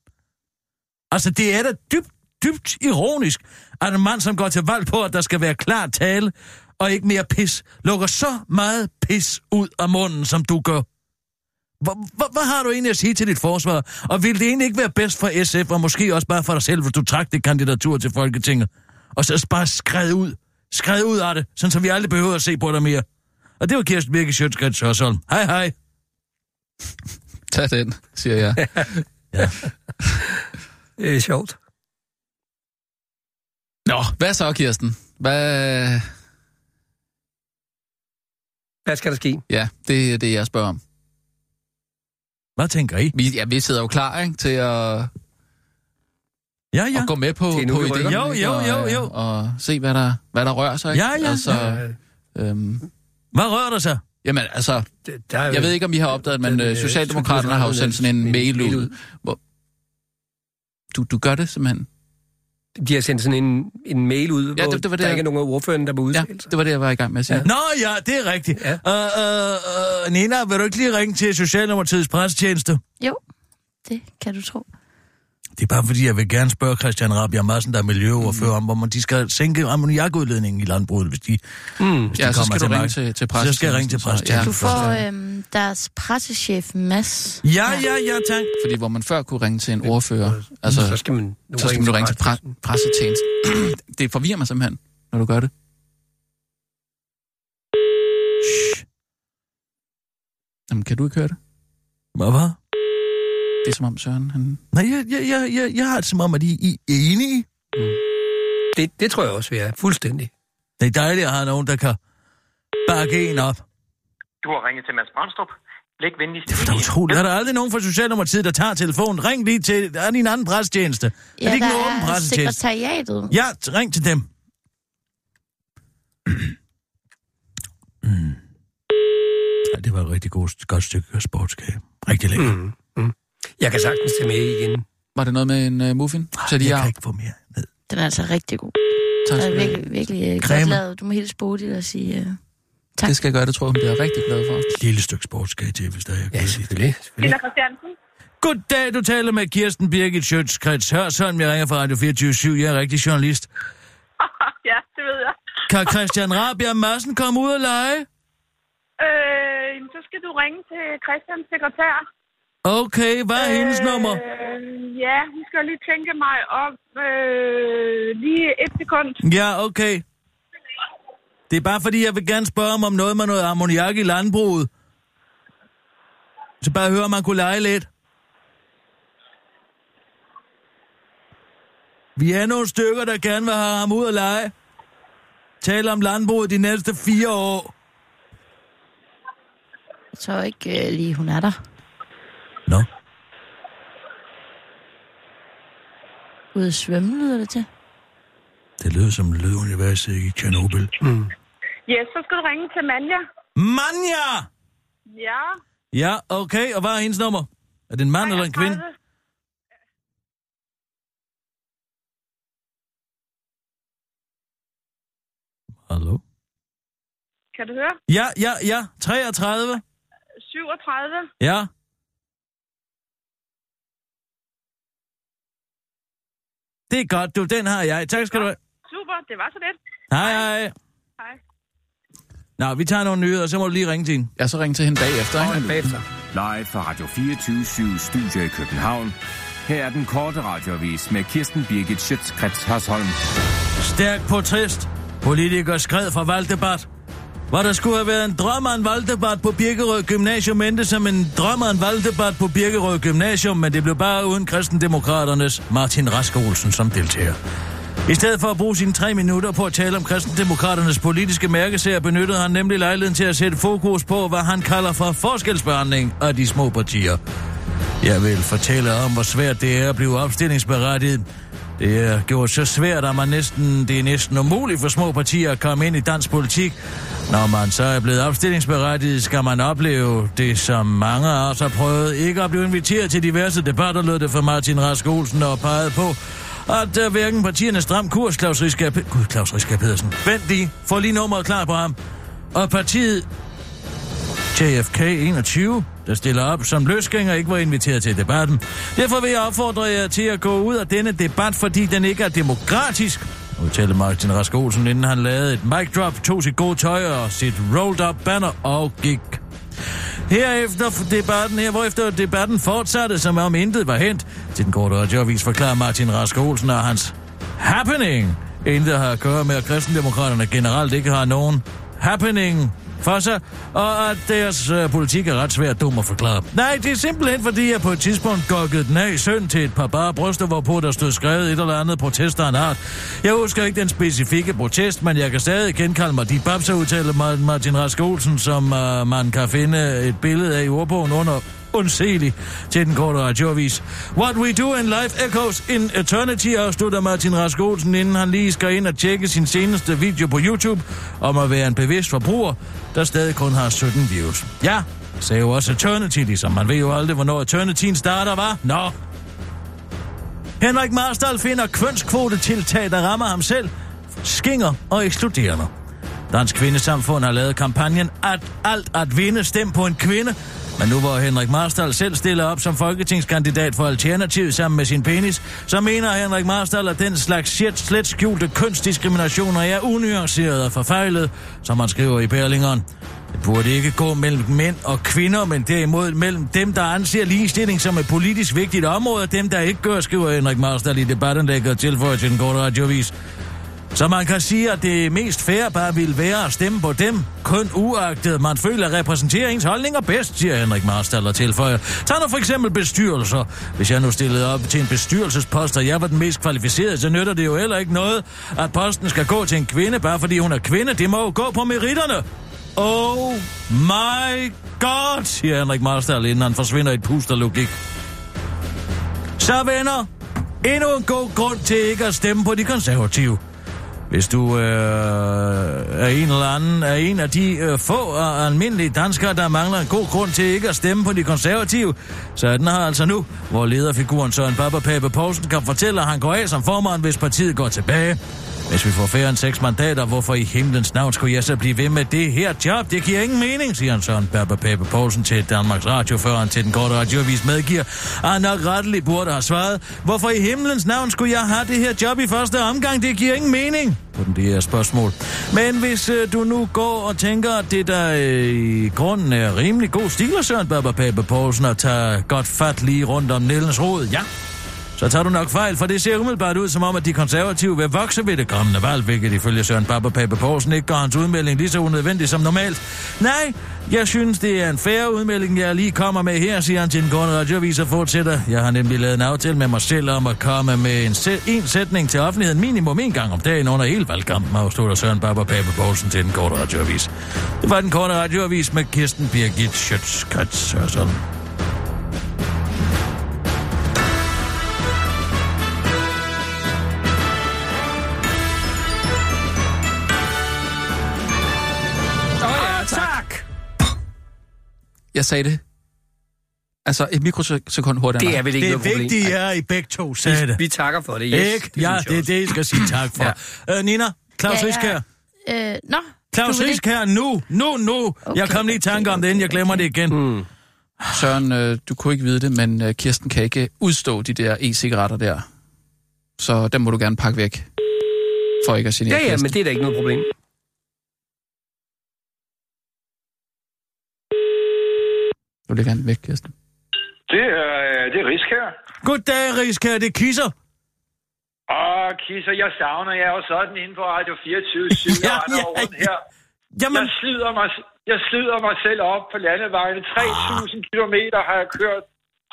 Altså, det er da dybt, dybt ironisk, at en mand, som går til valg på, at der skal være klar tale, og ikke mere pis, lukker så meget pis ud af munden, som du gør. Hvad har du egentlig at sige til dit forsvar? Og vil det egentlig ikke være bedst for SF, og måske også bare for dig selv, hvis du trak det kandidatur til Folketinget? Og så bare skred ud. Skred ud af det, sådan så vi aldrig behøver at se på dig mere. Og det var Kirsten Birke Sjøtskrets Hørsholm. Hej hej. Tag den, siger jeg. Det er sjovt. Nå, hvad så, Kirsten? Hvad... Hvad skal der ske? Ja, det er det, jeg spørger om. Hvad tænker I? Vi, ja, vi sidder jo klar, ikke, til at, Ja, ja. at gå med på, på ideen. rykker. Jo, ikke? jo, og, jo, jo. Og se, hvad der, hvad der rører sig. Ikke? Ja, ja. Altså, Øh, øhm, Hvad rører der sig? jamen, altså, det- der er jo- jeg ved ikke, om I har opdaget, men den, øh, øh, Socialdemokraterne har jo sendt sådan en mail ud. Hvor... Du, du gør det simpelthen? De har sendt sådan en, en mail ud, Ja, hvor det- det var det, der jeg- ikke er nogen af ordførerne, der må Ja, udtale sig. det var det, jeg var i gang med at sige. Ja. Nå ja, det er rigtigt. Ja. Øh, øh, øh, Nina, vil du ikke lige ringe til Socialdemokratiets pressetjeneste? Jo, det kan du tro. Det er bare fordi, jeg vil gerne spørge Christian Rabia Madsen, der er miljøoverfører, om, hvor de skal sænke ammoniakudledningen i landbruget, hvis de, Mm. hvis de Ja, så kommer skal du ringe magt. til, til Så skal jeg ringe til pressetjenesten, pressetjenesten. Du Ja. får øhm, deres pressechef, Mads. Ja, ja, ja, tak. Fordi hvor man før kunne ringe til en ordfører, altså, så skal man nu så skal man nu ringe til pre- pressetjenesten. det forvirrer mig simpelthen, når du gør det. Shh. Jamen, kan du ikke høre det? Hvad? Det er som om Søren, han... Nej, jeg, jeg, jeg, jeg, jeg har det som om, at I, I er enige. Det, det tror jeg også, vi er. Fuldstændig. Det er dejligt at have nogen, der kan bakke en op. Du har ringet til Mads Brandstrup. Læg venligst Det er da utroligt. Er der aldrig nogen fra Socialdemokratiet, der tager telefonen? Ring lige til... Er din anden pressetjeneste? er det Ja, ikke en der åben er sekretariatet. Ja, ring til dem. mm. Ja, det var et rigtig godt, godt stykke sportskage. Rigtig lækkert. Mm. Jeg kan sagtens tage med igen. Var det noget med en uh, muffin? Så de Jeg er... kan ikke få mere ned. Den er altså rigtig god. Tak skal du have. virkelig, virkelig øh, Creme. godt lavet. Du må helt spodigt og sige... Uh... tak. Det skal jeg gøre, det tror jeg, hun bliver rigtig glad for. Et lille stykke sportskage til, hvis der er jeg Ja, kan sige. selvfølgelig. selvfølgelig. Christiansen? Goddag, du taler med Kirsten Birgit Sjøtskrets Hørsholm. Jeg ringer fra Radio 24 Jeg er rigtig journalist. ja, det ved jeg. Kan Christian Rabia Madsen komme ud og lege? Øh, så skal du ringe til Christians sekretær. Okay, hvad er hendes nummer? Øh, ja, hun skal lige tænke mig om øh, lige et sekund. Ja, okay. Det er bare fordi, jeg vil gerne spørge om, om noget med noget ammoniak i landbruget. Så bare høre, om man kunne lege lidt. Vi er nogle stykker, der gerne vil have ham ud at lege. Tale om landbruget de næste fire år. Jeg tror ikke øh, lige, hun er der. Nå. Ude at svømme, lyder det til. Det lyder som lyduniverset i Tjernobyl. Mm. Ja, så skal du ringe til Manja. Manja! Ja. Ja, okay. Og hvad er hendes nummer? Er det en mand eller en kvinde? 33. Hallo? Kan du høre? Ja, ja, ja. 33. 37. Ja. Det er godt, du. Den har jeg. Tak skal du have. Super, det var så lidt. Hej, hej. Hej. Nå, vi tager nogle nyheder, og så må du lige ringe til hende. Jeg så ringe til hende bagefter, ikke? Bagefter. Live fra Radio 24 Studio i København. Her er den korte radiovis med Kirsten Birgit Schøtzgrads Hasholm. Stærk protest. Politikere skred fra valgdebat. Hvor der skulle have været en drøm af en valgdebat på Birkerød Gymnasium, endte som en drøm af en valgdebat på Birkerød Gymnasium, men det blev bare uden kristendemokraternes Martin Rask Olsen som deltager. I stedet for at bruge sine tre minutter på at tale om kristendemokraternes politiske mærkesager, benyttede han nemlig lejligheden til at sætte fokus på, hvad han kalder for forskelsbehandling af de små partier. Jeg vil fortælle om, hvor svært det er at blive opstillingsberettiget. Det er gjort så svært, at man næsten, det er næsten umuligt for små partier at komme ind i dansk politik. Når man så er blevet opstillingsberettiget, skal man opleve det, som mange af os har prøvet. Ikke at blive inviteret til diverse debatter, lød det for Martin Rask Olsen og pegede på, at uh, hverken partiernes stram kurs, Claus Riskab, Gud, Claus Riskab Pedersen, vent lige, få lige nummeret klar på ham. Og partiet JFK 21, der stiller op som løsgænger, ikke var inviteret til debatten. Derfor vil jeg opfordre jer til at gå ud af denne debat, fordi den ikke er demokratisk, udtalte Martin Rask Olsen, inden han lavede et mic drop, tog sit gode tøj og sit rolled up banner og gik. Herefter debatten, her, hvorefter debatten fortsatte, som om intet var hent. Til den korte radioavis forklarer Martin Rask Olsen og hans happening. Intet har at gøre med, at kristendemokraterne generelt ikke har nogen happening for sig, og at deres øh, politik er ret svært dum at forklare. Nej, det er simpelthen fordi, jeg på et tidspunkt gokkede den af i søn til et par bare bryster, hvorpå der stod skrevet et eller andet protest af en art. Jeg husker ikke den specifikke protest, men jeg kan stadig genkalde mig de babser, udtalte Martin Rask Olsen, som øh, man kan finde et billede af i ordbogen under undselig til den korte radioavis. What we do in life echoes in eternity, afslutter Martin Rask Olsen, inden han lige skal ind og tjekke sin seneste video på YouTube om at være en bevidst forbruger, der stadig kun har 17 views. Ja, sagde jo også eternity, ligesom man ved jo aldrig, hvornår eternityen starter, var. Nå. Henrik Marstal finder kønskvotetiltag, der rammer ham selv, skinger og ekskluderende. Dansk Kvindesamfund har lavet kampagnen at alt at vinde stem på en kvinde, men nu hvor Henrik Marstal selv stiller op som folketingskandidat for Alternativ sammen med sin penis, så mener Henrik Marstal, at den slags shit slet skjulte kønsdiskriminationer er unuanceret og forfejlet, som han skriver i Berlingeren. Det burde ikke gå mellem mænd og kvinder, men derimod mellem dem, der anser ligestilling som et politisk vigtigt område, og dem, der ikke gør, skriver Henrik Marstal i debattenlægget og tilføjer til den korte radiovis. Så man kan sige, at det mest fair bare ville være at stemme på dem, kun uagtet man føler repræsenteringens ens holdninger bedst, siger Henrik Marstaller tilføjer. Tag nu for eksempel bestyrelser. Hvis jeg nu stillede op til en bestyrelsespost, og jeg var den mest kvalificerede, så nytter det jo heller ikke noget, at posten skal gå til en kvinde, bare fordi hun er kvinde. Det må jo gå på meritterne. Oh my god, siger Henrik Marstal, inden han forsvinder i et pust af logik. Så venner, endnu en god grund til ikke at stemme på de konservative. Hvis du øh, er en eller anden er en af de øh, få og almindelige danskere, der mangler en god grund til ikke at stemme på de konservative, så er den her altså nu, hvor lederfiguren Søren Baba Pape Poulsen kan fortælle, at han går af som formand, hvis partiet går tilbage. Hvis vi får færre end seks mandater, hvorfor i himlens navn skulle jeg så blive ved med det her job? Det giver ingen mening, siger han Søren Berber Pape Poulsen til Danmarks Radio, før han til den korte radioavis medgiver. Og han nok retteligt burde have svaret, hvorfor i himlens navn skulle jeg have det her job i første omgang? Det giver ingen mening på den det her spørgsmål. Men hvis øh, du nu går og tænker, at det der øh, i grunden er rimelig god stil Søren Berber Pape Poulsen at tage godt fat lige rundt om Nellens rod, ja, så tager du nok fejl, for det ser umiddelbart ud som om, at de konservative vil vokse ved det kommende valg, hvilket ifølge Søren Baba Pape Poulsen ikke gør hans udmelding lige så unødvendig som normalt. Nej, jeg synes, det er en færre udmelding, jeg lige kommer med her, siger han til den korte radioavis og fortsætter. Jeg har nemlig lavet en aftale med mig selv om at komme med en, se- en sætning til offentligheden minimum en gang om dagen under hele valgkampen, afslutter Søren Baba Pape Poulsen til den korte radioavis. Det var den korte radioavis med Kirsten Birgit Schøtzgrads Hørsholm. Jeg sagde det. Altså, et mikrosekund hurtigere. Det er vel ikke Det er noget problem. vigtigt, at I begge to sagde det. Vi takker for det, yes. Ikke? Ja, synes jeg det er det, I skal sige tak for. ja. øh, Nina, Claus Ja, ja, ja. Riskær. Øh, nå, Claus du vil Risk her nu, nu, nu. Okay, jeg kom lige i tanke om det, inden jeg glemmer det igen. Mm. Søren, øh, du kunne ikke vide det, men øh, Kirsten kan ikke udstå de der e-cigaretter der. Så dem må du gerne pakke væk. For ikke at sige Ja, ja, men det er da ikke noget problem. Du lægger den væk, Kirsten. Det er, det er Risk her. Goddag, Riskær, det kisser. Åh, Kisser, jeg savner jer jo sådan inde på Radio 24 7 Ja, ja, rundt her. Jamen, Jeg slider, mig, jeg slider mig selv op på landevejene. 3.000 kilometer har jeg kørt.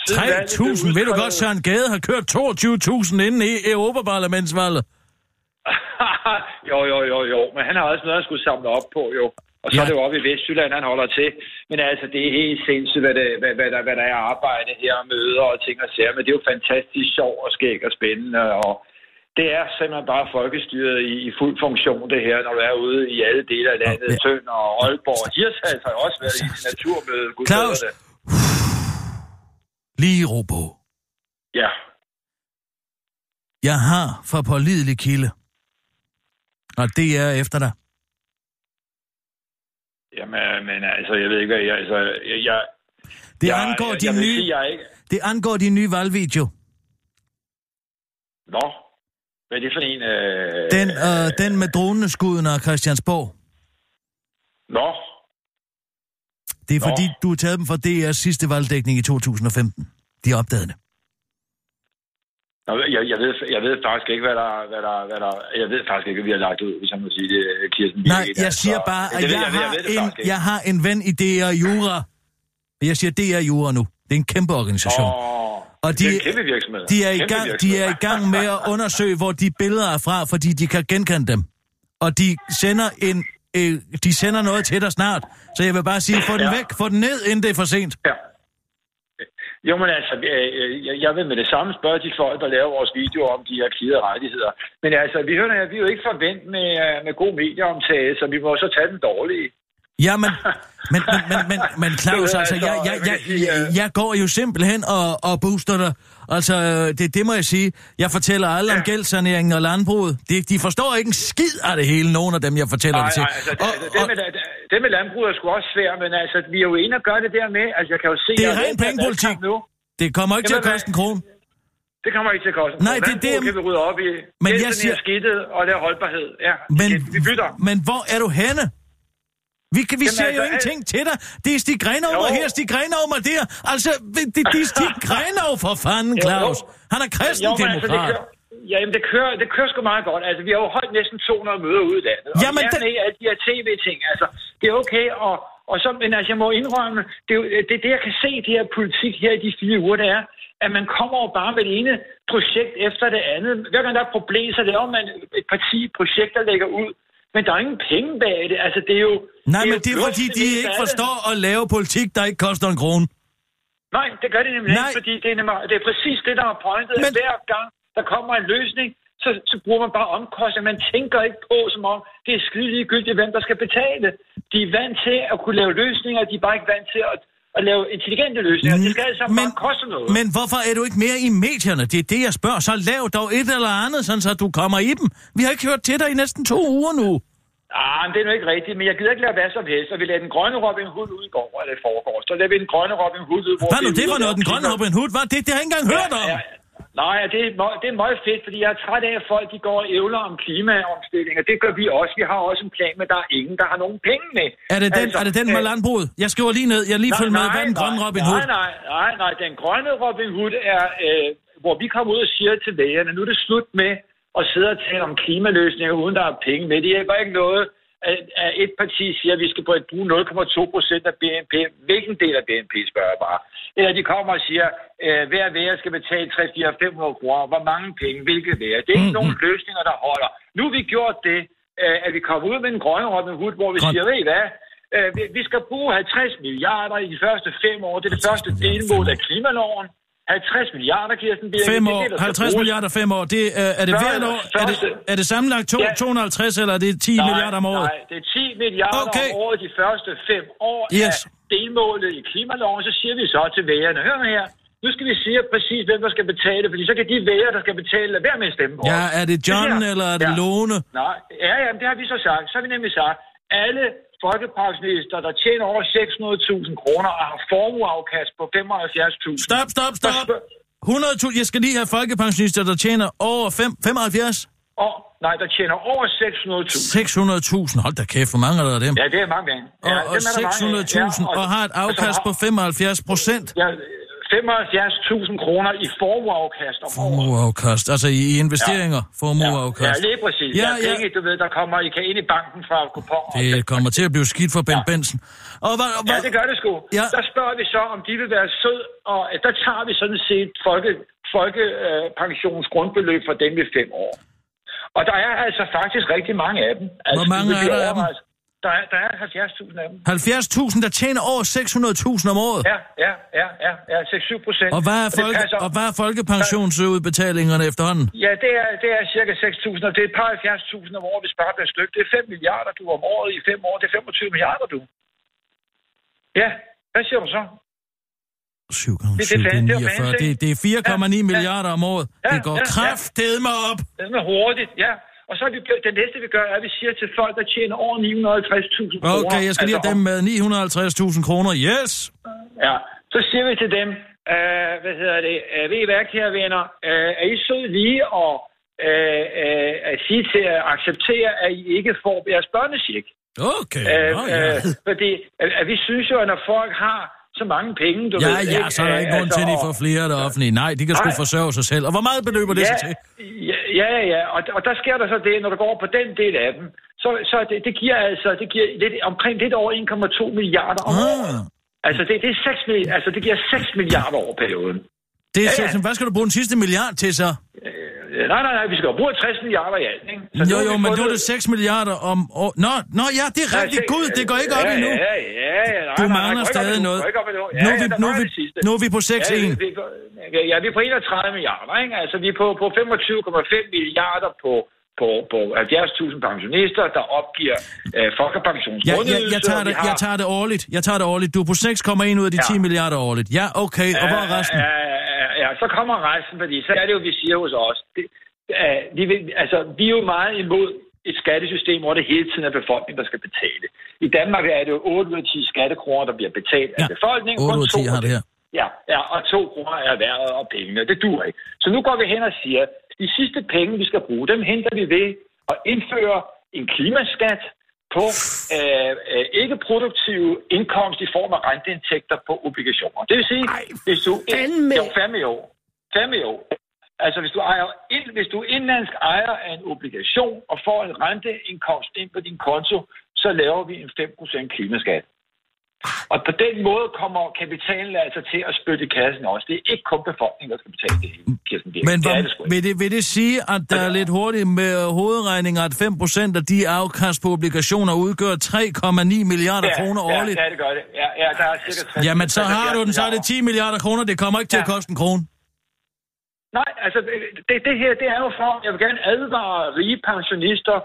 siden valget blev 3.000. Ved du godt, Søren Gade har kørt 22.000 inden i Europaparlamentsvalget. jo, jo, jo, jo. Men han har også noget, han skulle samle op på, jo. Og så Ja. er det jo oppe i Vestjylland, han holder til. Men altså, det er helt sindssygt, hvad, det, hvad, hvad, der, hvad der er arbejde her, og møder og ting og sager. Men det er jo fantastisk sjov og skæg og spændende. Og det er simpelthen bare folkestyret i, i fuld funktion, det her, når du er ude i alle dele af landet. Ja. Tønd og Aalborg. Hirsals har jo også været i naturmøde. Gud Claus. det. Lige ro på. Ja. Jeg har fra pålidelig kilde. Og det er efter dig. Jamen, men altså, jeg ved ikke, hvad jeg... Altså, jeg, jeg Det jeg, angår jeg, din jeg vil nye... sige, jeg ikke... Det angår din nye valgvideo. Nå, hvad er det for en? Øh... Den, øh, den med droneskuden af Christiansborg. Nå, Det er Nå. fordi, du har taget dem fra DR's sidste valgdækning i 2015. De opdagede det. Nå, jeg, jeg, ved, jeg ved faktisk ikke, hvad der, hvad, der, hvad der... Jeg ved faktisk ikke, hvad vi har lagt ud, hvis jeg må sige det, Kirsten. Nej, jeg altså. siger bare, Det at ved jeg, jeg, ved- har ved det en, jeg har en ven i DR Jura. Jeg siger DR Jura nu. Det er en kæmpe organisation. Åh, Og det de, er en kæmpe virksomhed. de, er i gang, de er i gang med at undersøge, hvor de billeder er fra, fordi de kan genkende dem. Og de sender en, øh, de sender noget til dig snart. Så jeg vil bare sige, få den Ja. væk, få den ned, inden det er for sent. Ja. Jo, men altså, øh, øh, jeg- vil med det samme spørge de folk, der laver vores videoer om de her klide rettigheder. Men altså, vi hører, vi er jo ikke forvent med, øh, med god medieomtale, så vi må så tage den dårlige. Ja, men, men, men, men, men, Claus, altså, altså, jeg, jeg, jeg, jeg, jeg går jo simpelthen og, og booster dig. Altså, det, det må jeg sige. Jeg fortæller alle om Ja. gældssaneringen og landbruget. De, de forstår ikke en skid af det hele, nogen af dem, jeg fortæller Nej, det til. nej, altså, og, det, det, og, med, det, med landbruget er sgu også svært, men altså, vi er jo inde og gøre det der med, altså, jeg kan jo se... Det er at ren pengepolitik. Nu, det kommer ikke til at Jamen, koste en krone. det kommer ikke til at koste. Nej, det er det, kan vi rydde op i. Men jeg Gælden siger- er skidtet, og det er holdbarhed. Ja, Men, vi bytter. men hvor er du henne? Vi, kan, vi Jamen, ser jo altså, ingenting til dig. Det er Stig Grenov Jo. her, Stig Grenov der. Altså, det, det, er Stig Grenov for fanden, Jo, Claus. jo. Han er Jo, altså, kristendemokrat. kører, ja, jamen, det kører, det kører sgu meget godt. Altså, vi har jo holdt næsten 200 møder ude i landet. Og Jamen, det- alle de her tv-ting. Altså, det er okay, og, og så, men altså, jeg må indrømme, det er jo det, det, jeg kan se det her politik her i de fire uger, det er, at man kommer jo bare med det ene projekt efter det andet. Hver gang der er et problem, så laver man et parti projekt, der lægger ud. Men der er ingen penge bag det. Altså, det er jo... Nej, men det er fordi, de ikke det. forstår at lave politik, der ikke koster en krone. Nej, det gør det nemlig Nej. ikke, fordi det er, nemlig, det er præcis det, der er pointet. Men-. Hver gang der kommer en løsning, så, så bruger man bare omkostninger. Man tænker ikke på, som om det er skide ligegyldigt, hvem der skal betale. De er vant til at kunne lave løsninger, de er bare ikke vant til at, at lave intelligente løsninger. Det skal altså men, bare koste noget. Men hvorfor er du ikke mere i medierne? Det er det, jeg spørger. Så lav dog et eller andet, sådan så du kommer i dem. Vi har ikke hørt til dig i næsten to uger nu. Ah, men det er nu ikke rigtigt, men jeg gider ikke lade hvad som helst, og vi lader den grønne Robin Hood ud i går, eller i forgår. Så lader vi den grønne Robin Hood ud, hvor Hvad nu det for og noget? Den grønne Robin Hood, hvad? Det, det har jeg ikke engang hørt om. Ja, nej, det er, det er meget fedt, fordi jeg er træt af, at folk de går og ævler om klimaomstilling, og det gør vi også. Vi har også en plan, men der er ingen, der har nogen penge med. Er det den, er det den med øh, landbruget? Jeg skriver lige ned. Jeg lige følger med. Hvad er den grønne Robin Hood? Nej, nej, nej, nej. Den grønne Robin Hood er, øh, hvor vi kommer ud og siger til lægerne, nu er det slut med at sidde og tale om klimaløsninger, uden der er penge med. Det hjælper ikke noget, at, et parti siger, at vi skal bruge 0,2 procent af BNP. Hvilken del af BNP, spørger jeg bare. Eller de kommer og siger, at hver vær skal betale 3, 4, 500 kroner. Hvor mange penge? Hvilke vær? Det er ikke nogen løsninger, der holder. Nu har vi gjort det, øh, at vi kommer ud med en grønne Robin Hood, hvor vi Grøn- siger, ved I hvad? Øh, vi- Vi skal bruge 50 milliarder i de første fem år. Det er det første delmål af klimaloven. 50 milliarder, Kirsten. Fem det er år, det, der skal 50 bruges. milliarder fem år. Det, øh, er det hvert år? Er det, er det sammenlagt to, Ja. 250, eller er det 10 Nej, milliarder om året? Nej, det er 10 milliarder Okay. om året de første fem år Yes. af delmålet i klimaloven. Så siger vi så til vælgerne, hør her, nu skal vi sige præcis, hvem der skal betale, fordi så kan de vælgere, der skal betale, lade være med at stemme på Ja, er det John, her- eller er det ja. Lone? Nej, ja, ja, det har vi så sagt. Så har vi nemlig sagt, alle folkepensionister, der tjener over 600.000 kroner og har formueafkast på 75.000. Stop, stop, stop. 100.000, jeg skal lige have folkepensionister, der tjener over fem, 75? Og, nej, der tjener over 600.000. 600.000, hold da kæft, hvor mange er der af dem? Ja, det er mange. Ja, og, og dem er der mange af. 600.000, Ja, og har et afkast på 75 procent. Ja, 75.000 kroner i formueafkast om året. Formueafkast, altså i investeringer, Ja, formueafkast. lige præcis. Ja, Ja, ja. penge, du ved, der kommer, I kan ind i banken fra kuponer. Det kommer til at blive skidt for Ben Benson. Og hvad, Ja, det gør det sgu. Ja. Der spørger vi så, om de vil være sød, og øh, der tager vi sådan set folke, folkepensionens grundbeløb for dem i fem år. Og der er altså faktisk rigtig mange af dem. Altså, Hvor mange er der af dem? Der er, der er 70.000 af dem. 70.000, der tjener over 600.000 om året. Ja, ja, ja, ja, ja 6-7 procent. Og hvad er, folke, og hvad er folkepensionsudbetalingerne efterhånden? Ja, det er, det er cirka 6.000, og det er et par 70.000 om året, hvis bare er et stykke. Det er 5 milliarder, du om året i 5 år. Det er 25 milliarder, du. Ja, hvad siger du så? 7 gange Det er 7, det er fans, 49. ikke? Det, det er 4,9 Ja, ja. milliarder om året. Ja, Det går ja, ja. kraftedme op. Det er hurtigt, ja. Og så er vi, det næste, vi gør, er, at vi siger til folk, der tjener over 950.000 kroner. Okay, jeg skal lige have dem med 950.000 kroner. Yes! Ja, så siger vi til dem, øh, hvad hedder det, øh, ved I hvad, kære venner, øh, er I sød lige og øh, øh, at sige til at acceptere, at I ikke får jeres børnecheck? Okay, Øh, nå, ja. øh, fordi at, at vi synes jo, at når folk har så mange penge, du Ja, ved... ja, ikke, så er der ikke grund til, at de og- får flere af det offentlige. Nej, de kan sgu forsørge sig selv. Og hvor meget beløber det ja, sig til? Ja, ja, ja. Og, og der sker der så det, når du går på den del af dem, så, så det, det giver altså det giver lidt, omkring lidt over 1,2 milliarder om året. Ah, Altså, det, det, er 6, milli- altså, det giver 6 milliarder over perioden. Det er, Ja, ja. ja, Hvad skal du bruge den sidste milliard til så? Øh, Nej, nej, nej, vi skal jo bruge 60 milliarder i alt, ikke? Så Jo, har jo, men nu er det 6 milliarder om år. Nå, nå ja, det er rigtigt. Gud, det går ikke op ja, endnu. Ja, ja, ja. Nej, Du nej, nej, mangler op stadig noget. Ja, Nu er ja, vi- nu er vi- nu er på 6-1. Ja, vi- ja, vi er på 31 milliarder, ikke? Altså, vi er på, på 25,5 milliarder på, på, på 70.000 pensionister, der opgiver øh, folkepensions Ja, jeg, jeg, tager det, jeg tager det årligt. Jeg tager det årligt. Du er på 6,1 ud af de 10 milliarder årligt. Ja, okay. Og hvor er resten? Ja, ja, ja, så kommer resten, fordi så er det jo, vi siger hos os. Det, uh, vi, vil, altså, vi er jo meget imod et skattesystem, hvor det hele tiden er befolkningen, der skal betale. I Danmark er det jo 8 ud af 10 skattekroner, der bliver betalt af Ja, befolkningen. 8 Kun ud af 10 to har det her. Ja, ja, og to kroner er været og pengene. Det dur ikke. Så nu går vi hen og siger, de sidste penge, vi skal bruge, dem henter vi ved at indføre en klimaskat på øh, øh, ikke-produktive indkomst i form af renteindtægter på obligationer. Det vil sige, Ej, hvis du... fandme. Jo, fandme jo. Fandme jo. Altså, hvis du, ejer, ind, hvis du indlandsk ejer af en obligation og får en renteindkomst ind på din konto, så laver vi en 5% klimaskat. Og på den måde kommer kapitalen altså til at spytte i kassen også. Det er ikke kun befolkningen, der skal betale det Kirsten Birk. Men det er det sgu ikke. vil, det, vil det sige, at der er lidt hurtigt med hovedregninger, at 5% af de afkast på obligationer udgør 3,9 milliarder kroner ja, årligt? Ja, det gør det. Ja, ja, der er cirka 60 Jamen, så har du den, så er det 10 milliarder kroner. Det kommer ikke til at Ja. koste en krone. Nej, altså det, det her, det er jo for, jeg vil gerne advare rige pensionister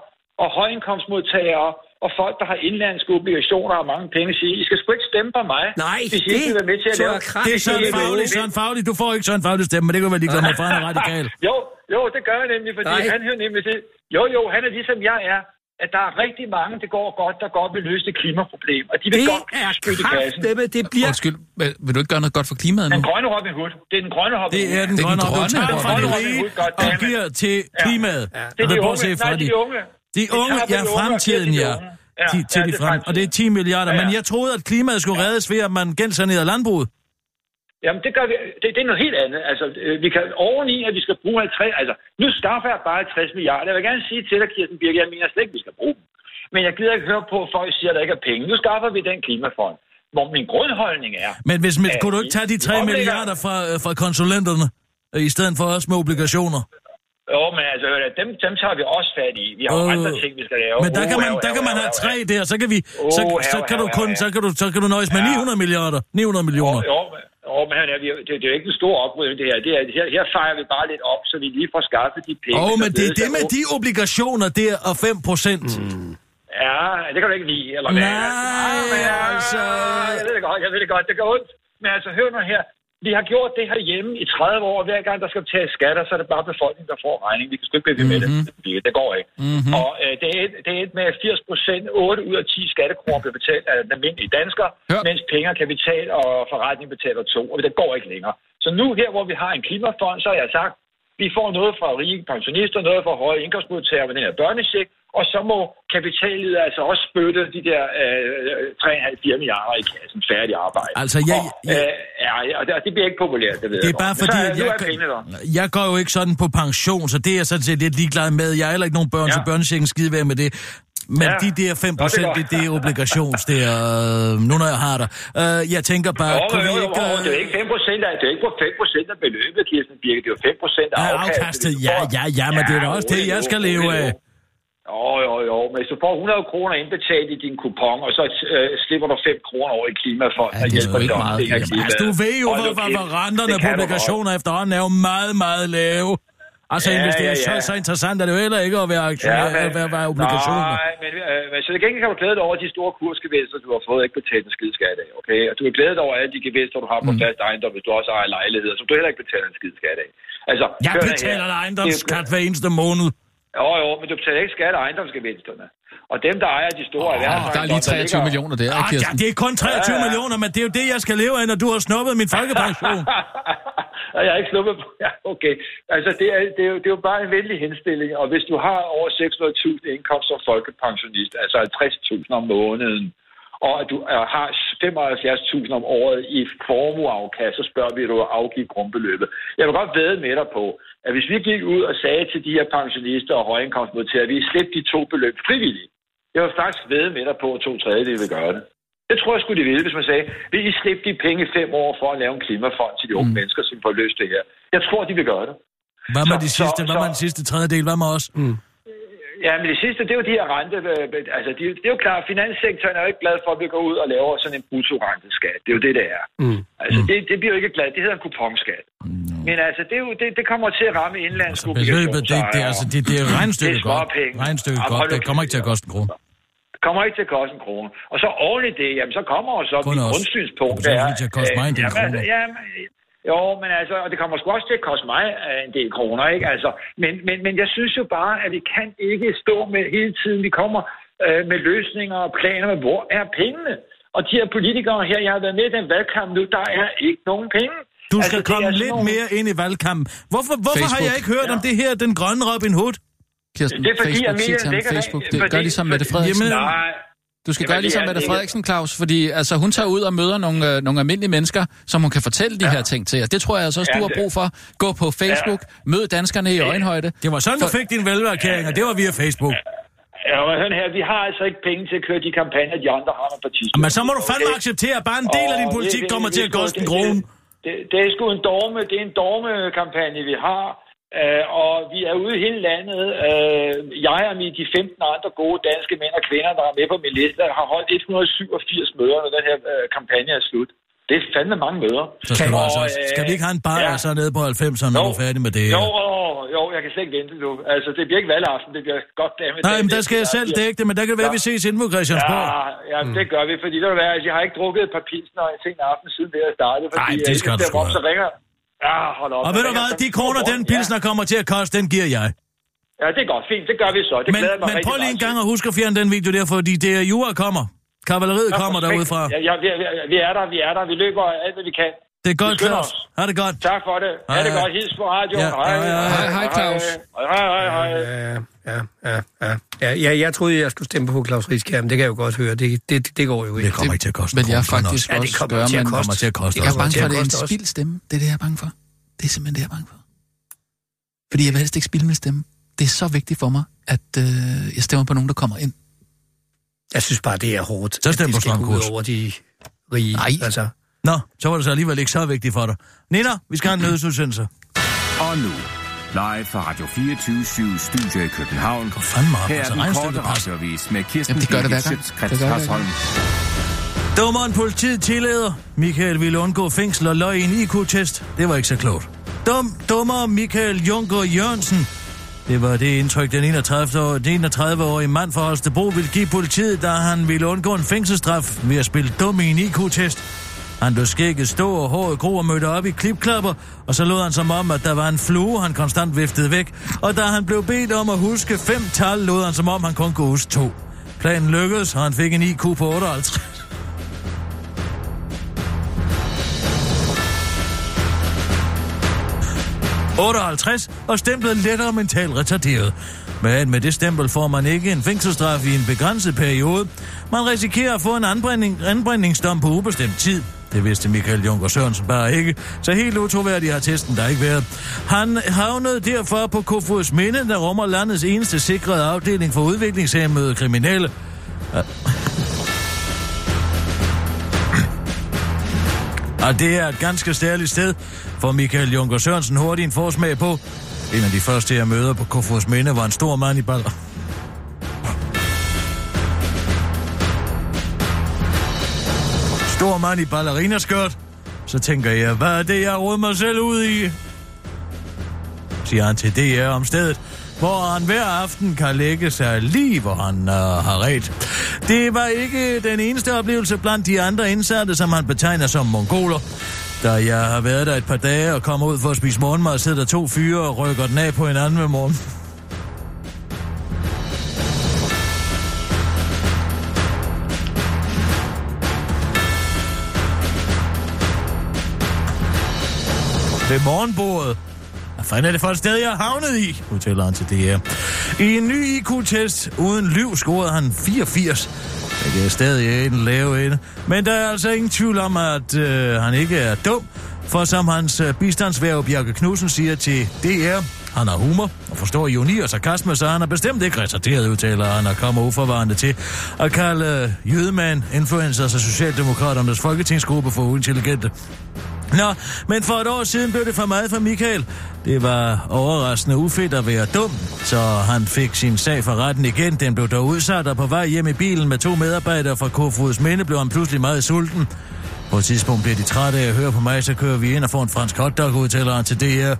og højindkomstmodtagere og folk, der har indlandske obligationer og mange penge, siger, I skal sgu ikke stemme på mig, Nej, hvis I ikke vil med til at lave... kraft- Det er Søren Det er Faglig, Søren Faglig. Du får ikke Søren Faglig stemme, men det kan være ligeglad med, for han er radikal. Jo, jo, det gør jeg nemlig, fordi Nej. han hører nemlig det. Jo, jo, han er ligesom jeg er, at der er rigtig mange, det går godt, der godt vil løse det klimaproblem, og de vil Det godt er spytte kassen. kraftedeme, det bliver... Undskyld, vil du ikke gøre noget godt for klimaet nu? Den grønne Robin Hood. Det er den grønne Robin Det Hood. er den Det er den grønne, og du grønne tager fra de Robin rige Hood, og giver til klimaet. Det er de unge. Nej, det de unge. De unge, ja, fremtiden, ja. Ja, Til, til ja, de frem. Og det er 10 milliarder, Ja, men ja. jeg troede, at klimaet skulle reddes ved, at man gældssanerede landbruget. Jamen, det gør vi. Det, det er noget helt andet. Altså, øh, vi kan oveni, at vi skal bruge 50... Altså, nu skaffer jeg bare 60 milliarder. Jeg vil gerne sige til dig, Kirsten Birke, jeg mener slet ikke, vi skal bruge dem. Men jeg gider ikke høre på, at folk siger, at der ikke er penge. Nu skaffer vi den klimafond. Hvor min grundholdning er... Men hvis, men, Ja, kunne du ikke tage de I 3 omlægger- milliarder fra, øh, fra konsulenterne, øh, i stedet for os med obligationer? Jo, men altså, dem, dem tager vi også fat i. Vi har jo Øh, andre ting, vi skal lave. Men der kan man, der kan man hav, have hav, tre der, så kan vi, så, så kan du kun, så kan du, så kan du nøjes med Ja. 900 milliarder, 900 millioner. Jo, jo, men- jo, men hør, det, det, det er jo ikke en stor oprydning, det her. Det er, her. Her fejrer vi bare lidt op, så vi lige får skaffet de penge. Åh, oh, men det er det med de obligationer der og 5 procent. Mm. Ja, det kan du ikke lide, eller hvad? Nej, Ah, altså. Jeg ved det godt, jeg ved det godt, det gør ondt. Men altså, hør nu her. Vi har gjort det her hjemme i 30 år. Hver gang der skal betales skatter, så er det bare befolkningen, der får regningen. Vi kan sgu ikke blive ved med Mhm. det. Det- går ikke. Mm-hmm. Og øh, det, er, et- det er et med 80 procent, 8 ud af 10 skattekroner bliver betalt af den almindelige dansker, Ja. mens penge, kapital og forretning betaler to, og det går ikke længere. Så nu her, hvor vi har en klimafond, så har jeg sagt, vi får noget fra rige pensionister, noget fra høje indkomstmodtagere med den her børnecheck, og så må kapitalet altså også spytte de der øh, 3,5-4 milliarder i kassen. Færdig arbejde. Altså, jeg- og, øh, ja, ja, og det, bliver ikke populært, det ved Det jeg er bare godt. Men fordi, så, at jeg, går- jeg går jo ikke sådan på pension, så det er jeg sådan set lidt ligeglad med. Jeg har heller ikke nogen børn, Ja. så børnechecken skide med det. Men Ja. de der 5 Nå, det er procent, det, det er obligations, det er, øh, nu når jeg har dig. Øh, jeg tænker bare, Jo, kunne jo, vi jo, ikke... jo, det er ikke 5 procent af, det er ikke på 5 procent af beløbet, Kirsten Birke. Det er jo 5 procent af Ja, afkastet. ja, ja, ja, men det er da også det, jeg skal leve af. Jo, jo, jo, men hvis du får 100 kroner indbetalt i din kupon, og så øh, slipper du 5 kroner over i klimafond, Ja, det er jo ikke meget. Altså, du ved jo, hvor, hvor, renterne på obligationer efterhånden er jo meget, meget lave. Altså, Ja, investere ja, ja. Så, så interessant er det jo heller ikke at være aktionær, ja, at være, være obligationer. Nej, men, øh, men så det gengæld kan du glæde dig over de store kursgevinster, du har fået ikke betalt en skid skat af, okay? Og du kan glæde dig over alle de gevinster, du har på Mm. fast ejendom, hvis du også ejer lejligheder, som du heller ikke betaler en skid skat af. Altså, Jeg her. betaler Det er- ejendomsskat hver eneste måned. Jo, jo, men du betaler ikke skat af ejendomsgevinsterne. Og dem, der ejer de store oh, der er lige 23 millioner der, Ah, ja, Kirsten. det er kun 23 Ja, ja. millioner, men det er jo det, jeg skal leve af, når du har snuppet min folkepension. Og jeg er ikke sluppet på. Ja, okay. Altså, det er, det, er jo, det er jo bare en venlig henstilling, og hvis du har over 600.000 indkomst som folkepensionist, altså 50.000 om måneden, og at du er, har 75.000 om året i formueafkast, så spørger vi, at du at afgive grundbeløbet. Jeg vil godt væde med dig på, at hvis vi gik ud og sagde til de her pensionister og højindkomstmodtagere, at vi slæbte de to beløb frivilligt, jeg vil faktisk væde med dig på, at to tredjedele vil gøre det. Det tror jeg skulle de ville, hvis man sagde, vil I slippe de penge i fem år for at lave en klimafond til de unge mm. mennesker, som får løst det her? Jeg tror, de vil gøre det. Hvad med Så- de sidste, så- hvad med så- den sidste tredjedel? Hvad med os? Mm. Ja, men det sidste, det er jo de her rente... øh, Altså, de, det er jo klart, finanssektoren er jo ikke glad for, at vi går ud og laver sådan en bruttorenteskat. Det er jo det, det er. Mm. Altså, det, det bliver jo ikke glad. Det hedder en kuponskat. Men altså, det, er jo, det, det kommer til at ramme indlandske Altså, beløbet, det, det, altså, det, det er regnstykket Det er godt. småpenge. Regnstykket Jamen, godt. Det kommer ikke til at koste en krone. Det kommer ikke til at koste en krone. Og så oven i det, jamen, så kommer så Kun mit grundsynspunkt. Det kommer er, til at koste mig en del jamen, altså, kroner. jamen, jo, men altså, og det kommer sgu også til at koste mig øh, en del kroner, ikke? Altså, men, men, men jeg synes jo bare, at vi kan ikke stå med hele tiden, vi kommer øh, med løsninger og planer, men hvor er pengene? Og de her politikere her, jeg har været med i den valgkamp nu, der er ikke nogen penge. Du skal det komme lidt nogle- mere ind i valgkampen. Hvorfor, hvorfor har Facebook. jeg ikke hørt om det her, den grønne Robin Hood? Kirsten, Det er fordi, Facebook, Amelia sig til ham, Facebook. Det, fordi- gør ligesom Mette Frederiksen. Jamen, Nej, Du skal Jamen, gøre ligesom Mette Frederiksen, Claus, fordi altså, hun tager ud og møder nogle, øh, nogle almindelige mennesker, som hun kan fortælle de Ja. her ting til. Og det tror jeg altså også, Ja, du har brug for. Gå på Facebook, mød danskerne i øjenhøjde. Det var sådan, du For- fik din velværeerklæring, og det var via Facebook. Ja, men hør her, vi har altså ikke penge til at køre de kampagner, de andre har med partiet. Men så må du fandme acceptere, at bare en del af din politik kommer til at koste en det- krone. Det, det er sgu en dorme, det er en dorme-kampagne, vi har. Øh, og vi er ude i hele landet. Øh, jeg og mine, de 15 andre gode danske mænd og kvinder, der er med på min liste, har holdt 187 møder, når den her øh, kampagne er slut. Det er fandme mange møder. Så skal, du Og, altså, øh, skal vi ikke have en bar ja. ja. så nede på 90'erne, når du er færdig med det Jo, jo, jeg kan slet ikke vente nu. Altså, det bliver ikke valgaften, det bliver godt damme. Nej, men der skal jeg selv dække det, men der kan det være, at vi ses inde på Christiansborg. Ja, ja mm. det gør vi, fordi der vil være, at jeg har ikke drukket et par pilsner en sen aften siden det startet. Fordi Nej, det skal du sgu så ringer. Ja, hold op. Og ved du hvad, de kroner, den pilsner kommer til at koste, den giver jeg. Ja, det er godt. Fint, det gør vi så. Det Men, glæder mig men prøv lige en gang at huske at fjerne den video der, fordi det er jura kommer. Kavaleriet kommer Ja, derude fra. Ja, ja, vi, vi, vi er der, vi er der. Vi løber alt, hvad vi kan. Det er godt, Claus. Ha' det godt. Tak for det. Ha' det godt. Hils på radioen. Ja, Hej, hej, hej, Claus. Hej, hej, hej, hej. Ja, ja, ja, ja. ja, jeg troede, jeg skulle stemme på Claus Rieskær, men det kan jeg jo godt høre. Det, det, det går jo ikke. Det kommer ikke til at koste Men jeg krone, faktisk Ja, det også kommer til at men koste. kommer til at koste Det jeg er bange for, at det er en også. spild stemme. Det er det, jeg er bange for. Det er simpelthen det, jeg er bange for. Fordi jeg vil helst ikke spille min stemme. Det er så vigtigt for mig, at øh, jeg stemmer på nogen, der kommer ind. Jeg synes bare, det er hårdt. Så at stem på ud Kurs. over de rige. Nej. Altså. Nå, så var det så alligevel ikke så vigtigt for dig. Nina, vi skal have en nødsudsendelse. Og nu, live fra Radio 24 Studio i København. Gå fandme op, Her er altså den korte passer. radioavis med Kirsten Jamen, det gør det hver gang. Dummeren politiet tilleder. Michael ville undgå fængsel og løg i en IQ-test. Det var ikke så klogt. Dum, dummer Michael Junker Jørgensen. Det var det indtryk, den 31-årige 31 mand fra Holstebro ville give politiet, da han ville undgå en fængselsstraf ved at spille dum i en IQ-test. Han lå skægget stå og håret gro og mødte op i klipklapper, og så lod han som om, at der var en flue, han konstant viftede væk. Og da han blev bedt om at huske fem tal, lod han som om, han kun kunne huske to. Planen lykkedes, og han fik en IQ på 58. – 58 og stemplet lettere mentalt retarderet. Men med det stempel får man ikke en fængselsstraf i en begrænset periode. Man risikerer at få en anbrænding, anbrændingsdom på ubestemt tid. Det vidste Michael Junker Sørensen bare ikke, så helt utroværdig har testen der ikke været. Han havnede derfor på Kofods Minde, der rummer landets eneste sikrede afdeling for udviklingshemmede kriminelle. Og det er et ganske stærligt sted, for Michael Junker Sørensen hurtigt en forsmag på. En af de første, jeg møder på Kofods Minde, var en stor mand i baller. Stor mand i ballerinaskørt. Så tænker jeg, hvad er det, jeg råder mig selv ud i? Siger han til DR om stedet, hvor han hver aften kan lægge sig lige, hvor han øh, har ret. Det var ikke den eneste oplevelse blandt de andre indsatte, som han betegner som mongoler. Da jeg har været der et par dage og kommer ud for at spise morgenmad, sidder der to fyre og rykker den af på hinanden med morgen. Ved morgenbordet. Hvad fanden er det for et sted, jeg er havnet i? Udtaler han til DR. I en ny IQ-test uden lyv scorede han 84. Det er stadig en lave ende. Men der er altså ingen tvivl om, at øh, han ikke er dum. For som hans øh, bistandsværv Bjarke Knudsen siger til DR, han har humor og forstår ironi og sarkasme, så han er bestemt ikke retarderet, udtaler han og kommer uforvarende til at kalde øh, jødemand, influencers altså og Socialdemokraternes folketingsgruppe for uintelligente. Nå, men for et år siden blev det for meget for Michael. Det var overraskende ufedt at være dum, så han fik sin sag for retten igen. Den blev dog udsat, og på vej hjem i bilen med to medarbejdere fra Kofods Minde blev han pludselig meget sulten. På et tidspunkt bliver de trætte af at høre på mig, så kører vi ind og får en fransk hotdog, udtaler han til DR.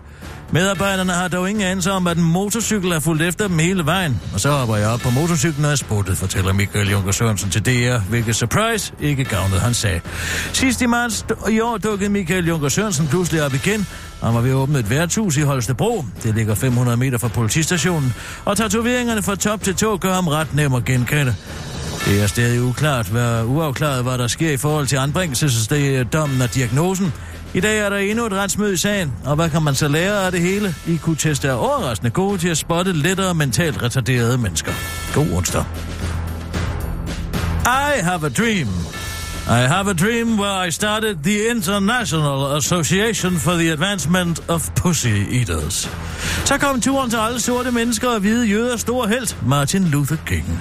Medarbejderne har dog ingen anelse om, at en motorcykel er fulgt efter dem hele vejen. Og så hopper jeg op på motorcyklen og er spottet, fortæller Michael Junker Sørensen til DR, hvilket surprise ikke gavnede han sag. Sidst i marts i år dukkede Michael Junker Sørensen pludselig op igen. Han var ved at åbne et værtshus i Holstebro. Det ligger 500 meter fra politistationen. Og tatoveringerne fra top til tå gør ham ret nem at genkende. Det er stadig uklart, hvad, uafklaret, hvad der sker i forhold til anbringelsesdommen og diagnosen. I dag er der endnu et retsmøde i sagen, og hvad kan man så lære af det hele? IQ-test er overraskende gode til at spotte lettere mentalt retarderede mennesker. God onsdag. I have a dream. I have a dream where I started the International Association for the Advancement of Pussy Eaters. Så kom turen til alle sorte mennesker og hvide jøder stor held, Martin Luther King.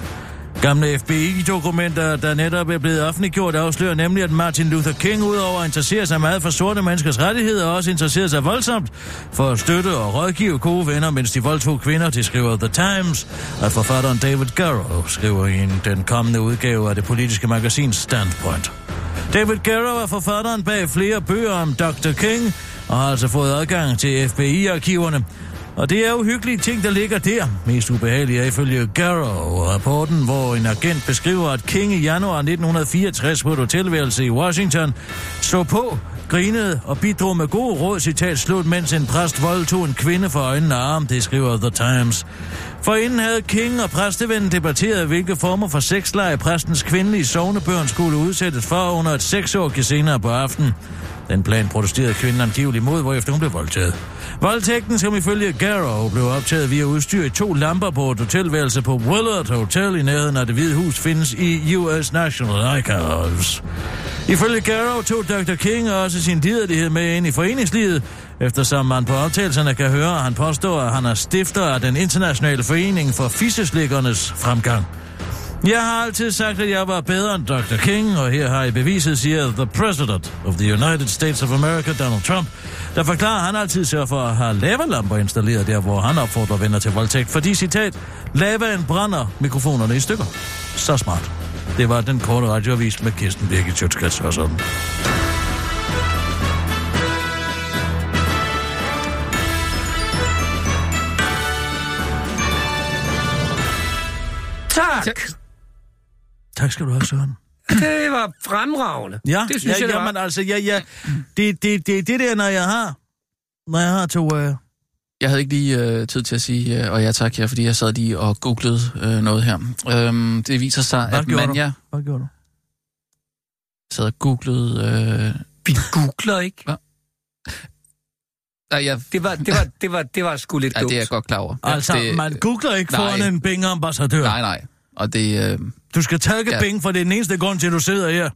Gamle FBI-dokumenter, der netop er blevet offentliggjort, afslører nemlig, at Martin Luther King udover at interessere sig meget for sorte menneskers rettigheder, også interesserer sig voldsomt for at støtte og rådgive gode venner, mens de voldtog kvinder, det skriver The Times, at forfatteren David Garrow skriver i den kommende udgave af det politiske magasin Standpoint. David Garrow er forfatteren bag flere bøger om Dr. King, og har altså fået adgang til FBI-arkiverne. Og det er uhyggelige ting, der ligger der. Mest ubehagelige er ifølge Garrow-rapporten, hvor en agent beskriver, at King i januar 1964 på et hotelværelse i Washington så på, grinede og bidrog med gode råd, citat slut, mens en præst voldtog en kvinde for øjnene og arm, det skriver The Times. For inden havde King og præstevennen debatteret, hvilke former for sexleje præstens kvindelige sovnebørn skulle udsættes for under et seksår senere på aftenen. Den plan protesterede kvinden angiveligt mod, hvorefter hun blev voldtaget. Voldtægten, som ifølge Garrow blev optaget via udstyr i to lamper på et hotelværelse på Willard Hotel i nærheden af det hvide hus, findes i US National Archives. Ifølge Garrow tog Dr. King også sin liderlighed med ind i foreningslivet, eftersom man på optagelserne kan høre, at han påstår, at han er stifter af den internationale forening for fisseslikkernes fremgang. Jeg har altid sagt, at jeg var bedre end Dr. King, og her har I beviset, siger The President of the United States of America, Donald Trump, der forklarer, at han altid sørger for at have lavalamper installeret der, hvor han opfordrer venner til voldtægt, fordi, citat, lavaen brænder mikrofonerne i stykker. Så smart. Det var den korte radioavis med Kirsten Birgit Sjøtskrets og sådan. Tak. Tak skal du have, Søren. Det var fremragende. Ja, det synes ja, jeg, det jamen, var. altså, ja, ja. Det, det, det, det der, når jeg har, når jeg har to, øh, Jeg havde ikke lige øh, tid til at sige, øh, og ja tak her, fordi jeg sad lige og googlede øh, noget her. Øhm, det viser sig, Hvad at gjorde Manja... du? Hvad gjorde du? sad og googlede... Øh, Vi googler ikke. Hvad? Nej, jeg, Det var, det var, det var, det var sgu lidt ja, dumt. det er jeg godt klar over. Altså, det, man googler ikke nej. foran en Bing-ambassadør. Nej, nej. Og det... Øh, Du skal takke Ja. Bing, for det er den eneste grund til, at du sidder her.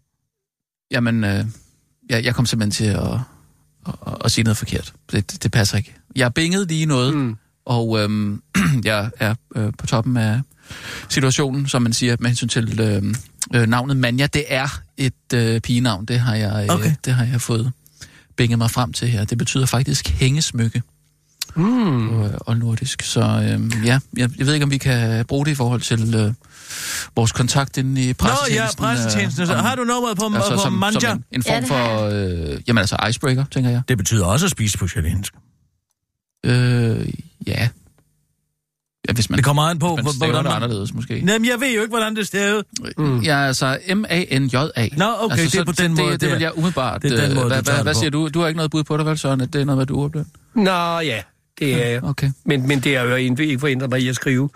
jamen, øh, jeg, jeg kom simpelthen til at, at, at, at sige noget forkert. Det, det, det passer ikke. Jeg bingede lige noget, mm. og øh, jeg er øh, på toppen af situationen, som man siger, med hensyn til øh, øh, navnet Manja. Det er et øh, pigenavn, det har, jeg, øh, Okay. det har jeg fået binget mig frem til her. Det betyder faktisk hængesmykke. Mm. og, og nordisk. Så øh, ja, jeg, jeg ved ikke, om vi kan bruge det i forhold til øh, vores kontakt inde i Nå, pressetjenesten. ja, pressetjenesten. Så om- har du nummeret på, altså, på som, Manja? som en, en Ja, form det har for, øh, jamen altså icebreaker, tænker jeg. Det betyder også at spise på italiensk. Øh, ja. ja, hvis man, Det kommer an på, man hvor- hvordan det man... anderledes, måske. Jamen, jeg ved jo ikke, hvordan det er stavet. Mm. Ja, altså M-A-N-J-A. Nå, okay, altså, det er på den det, måde, Det, det det vil jeg umiddelbart... Det er den øh, måde, hvad, hvad, det hvad på. siger du? Du har ikke noget bud på det, vel, Søren? At det er noget, hvad du oplevet? Nå ja, det er jeg. Okay. Men, men det er jo ikke ikke forhindret mig i at skrive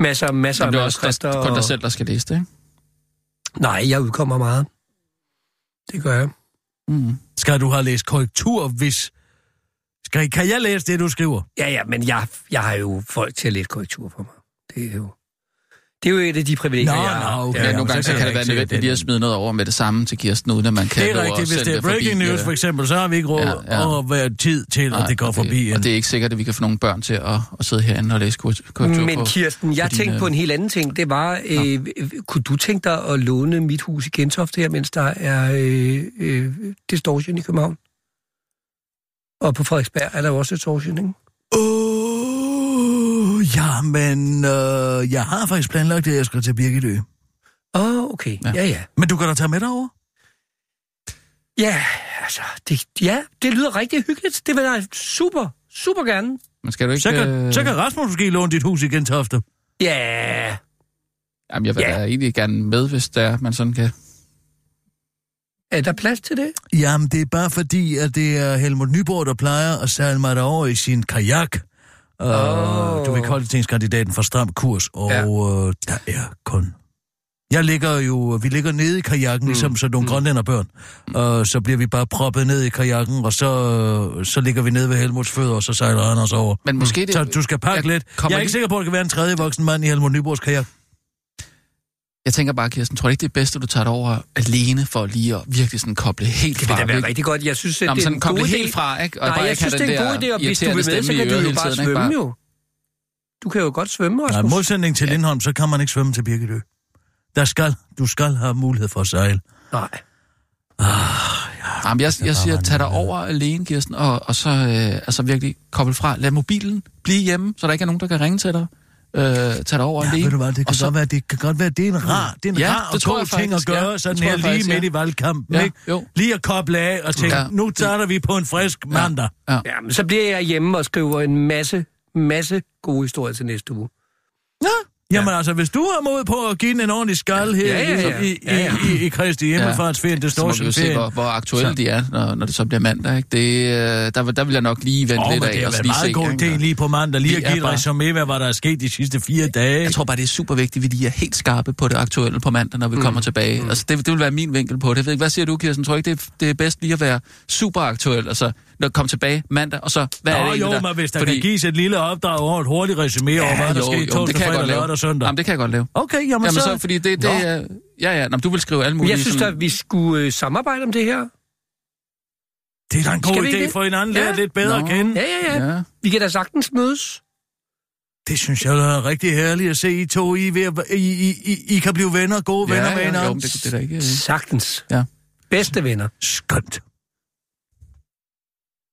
masser, masser Jamen, det af er også manuskripter. kun dig og- selv, der skal læse det, ikke? Nej, jeg udkommer meget. Det gør jeg. Mm. Skal du have læst korrektur, hvis... Skal, kan jeg læse det, du skriver? Ja, ja, men jeg, jeg har jo folk til at læse korrektur for mig. Det er jo, det er jo et af de privilegier, Nå, jeg har. nå, okay. Ja, nogle gange så kan det være nødvendigt det. lige at smide noget over med det samme til Kirsten, uden at man kan Det er rigtigt. Hvis det er forbi, breaking news, øh, for eksempel, så har vi ikke råd Ja, ja. og været tid til, at det går og forbi. Det, og det er ikke sikkert, at vi kan få nogle børn til at, at sidde herinde og læse korrektur Men på. Kirsten, jeg på tænkte dine- på en helt anden ting. Det var, øh, øh, kunne du tænke dig at låne mit hus i Gentofte her, mens der er øh, øh, distortion i København? Og på Frederiksberg er der jo også distortion, ikke? Åh, ja, men øh, jeg har faktisk planlagt, at jeg skal til Birgitø. Åh, oh, okay. Ja. ja, ja. Men du kan da tage med derover. Ja, altså, det, ja, det lyder rigtig hyggeligt. Det vil jeg super, super gerne. Men skal du ikke... Så kan, øh, så kan Rasmus måske låne dit hus i Gentofte. Ja, Jamen, jeg vil Ja. da egentlig gerne med, hvis der er, man sådan kan... er der plads til det? Jamen, det er bare fordi, at det er Helmut Nyborg, der plejer at sejle mig derover i sin kajak. Uh, Åh. Du er koldetingskandidaten for stram kurs, og Ja. uh, der er kun... Jeg ligger jo, vi ligger nede i kajakken, mm. ligesom sådan nogle mm. grønlænderbørn. Og så bliver vi bare proppet ned i kajakken, og så, så ligger vi nede ved Helmuts fødder, og så sejler han os over. Men måske det... Så du skal pakke Jeg lidt. Jeg er ikke lige- sikker på, at der kan være en tredje voksen mand i Helmut Nyborgs kajak. Jeg tænker bare, Kirsten, tror du ikke, det er bedst, at du tager det over alene, for lige at virkelig sådan koble helt Det fra? vil da være ikke? rigtig godt. Jeg synes, at Nå, det er sådan en koble god helt idé. fra, ikke? Og Nej, bare jeg synes, det er en god idé, og hvis du vil med, så kan du jo bare svømme jo. Du kan jo godt svømme, Nej, Rasmus. modsætning til Lindholm, så kan man ikke svømme til Birgitø. Der skal, du skal have mulighed for at sejle. Nej. Jamen, jeg, jeg siger, tag dig over alene, Kirsten, og, og så øh, altså virkelig koble fra. Lad mobilen blive hjemme, så der ikke er nogen, der kan ringe til dig. Øh, tage dig over Ja, alene. ved du hvad, det kan, Og så- godt være, det kan godt være, det er en rar, det er en Ja, rar det og tror god ting at faktisk, ja. gøre, Det sådan her jeg lige faktisk, midt ja. i valgkampen, Ja, ikke? jo. Lige at koble af og tænke, Ja. nu starter vi på en frisk mandag. Ja. Ja, men så bliver jeg hjemme og skriver en masse, masse gode historier til næste uge. Ja. Jamen altså, hvis du har mod på at give den en ordentlig skal her Ja, ja, ja. i, Ja, ja. i, i, i Kristi Himmelfartsferien, det så må står vi se, hvor, hvor aktuelle de er, når, når det så bliver mandag. Ikke? Det, øh, der, vil- der vil jeg nok lige vente Åh, lidt af. det været lige meget god idé lige på mandag, lige at er give bare- resume af, hvad der er sket de sidste fire dage. Jeg tror bare, det er super vigtigt, at vi lige er helt skarpe på det aktuelle på mandag, når vi mm. kommer tilbage. Mm. Altså, det, det vil være min vinkel på det. Jeg ved ikke, hvad siger du, Kirsten? Tror ikke, det er, det er bedst lige at være super aktuel? Altså, når komme tilbage mandag, og så, hvad er det Nå, egentlig, jo, der? men hvis der Fordi... kan gives et lille opdrag over et hurtigt resume over, hvad der jo, skete torsdag, fredag, lørdag og søndag. Jamen, det kan jeg godt lave. Okay, jamen, Jamen, så... så, fordi det, det Nå. er... Ja, ja, Nå, men du vil skrive alle Men mulige... jeg synes da, sådan- at vi skulle øh, samarbejde om det her. Det er da en god idé det? for hinanden, Ja. lære lidt bedre Nå. at kende. Ja, ja, ja. Ja. Vi kan da sagtens mødes. Det synes jeg er rigtig herligt at se I to. I, ved at, I, I, I, I kan blive venner, gode Ja, venner med ja, jo, hinanden. men det, det er da ikke... Sagtens. Ja. Bedste venner. Skønt.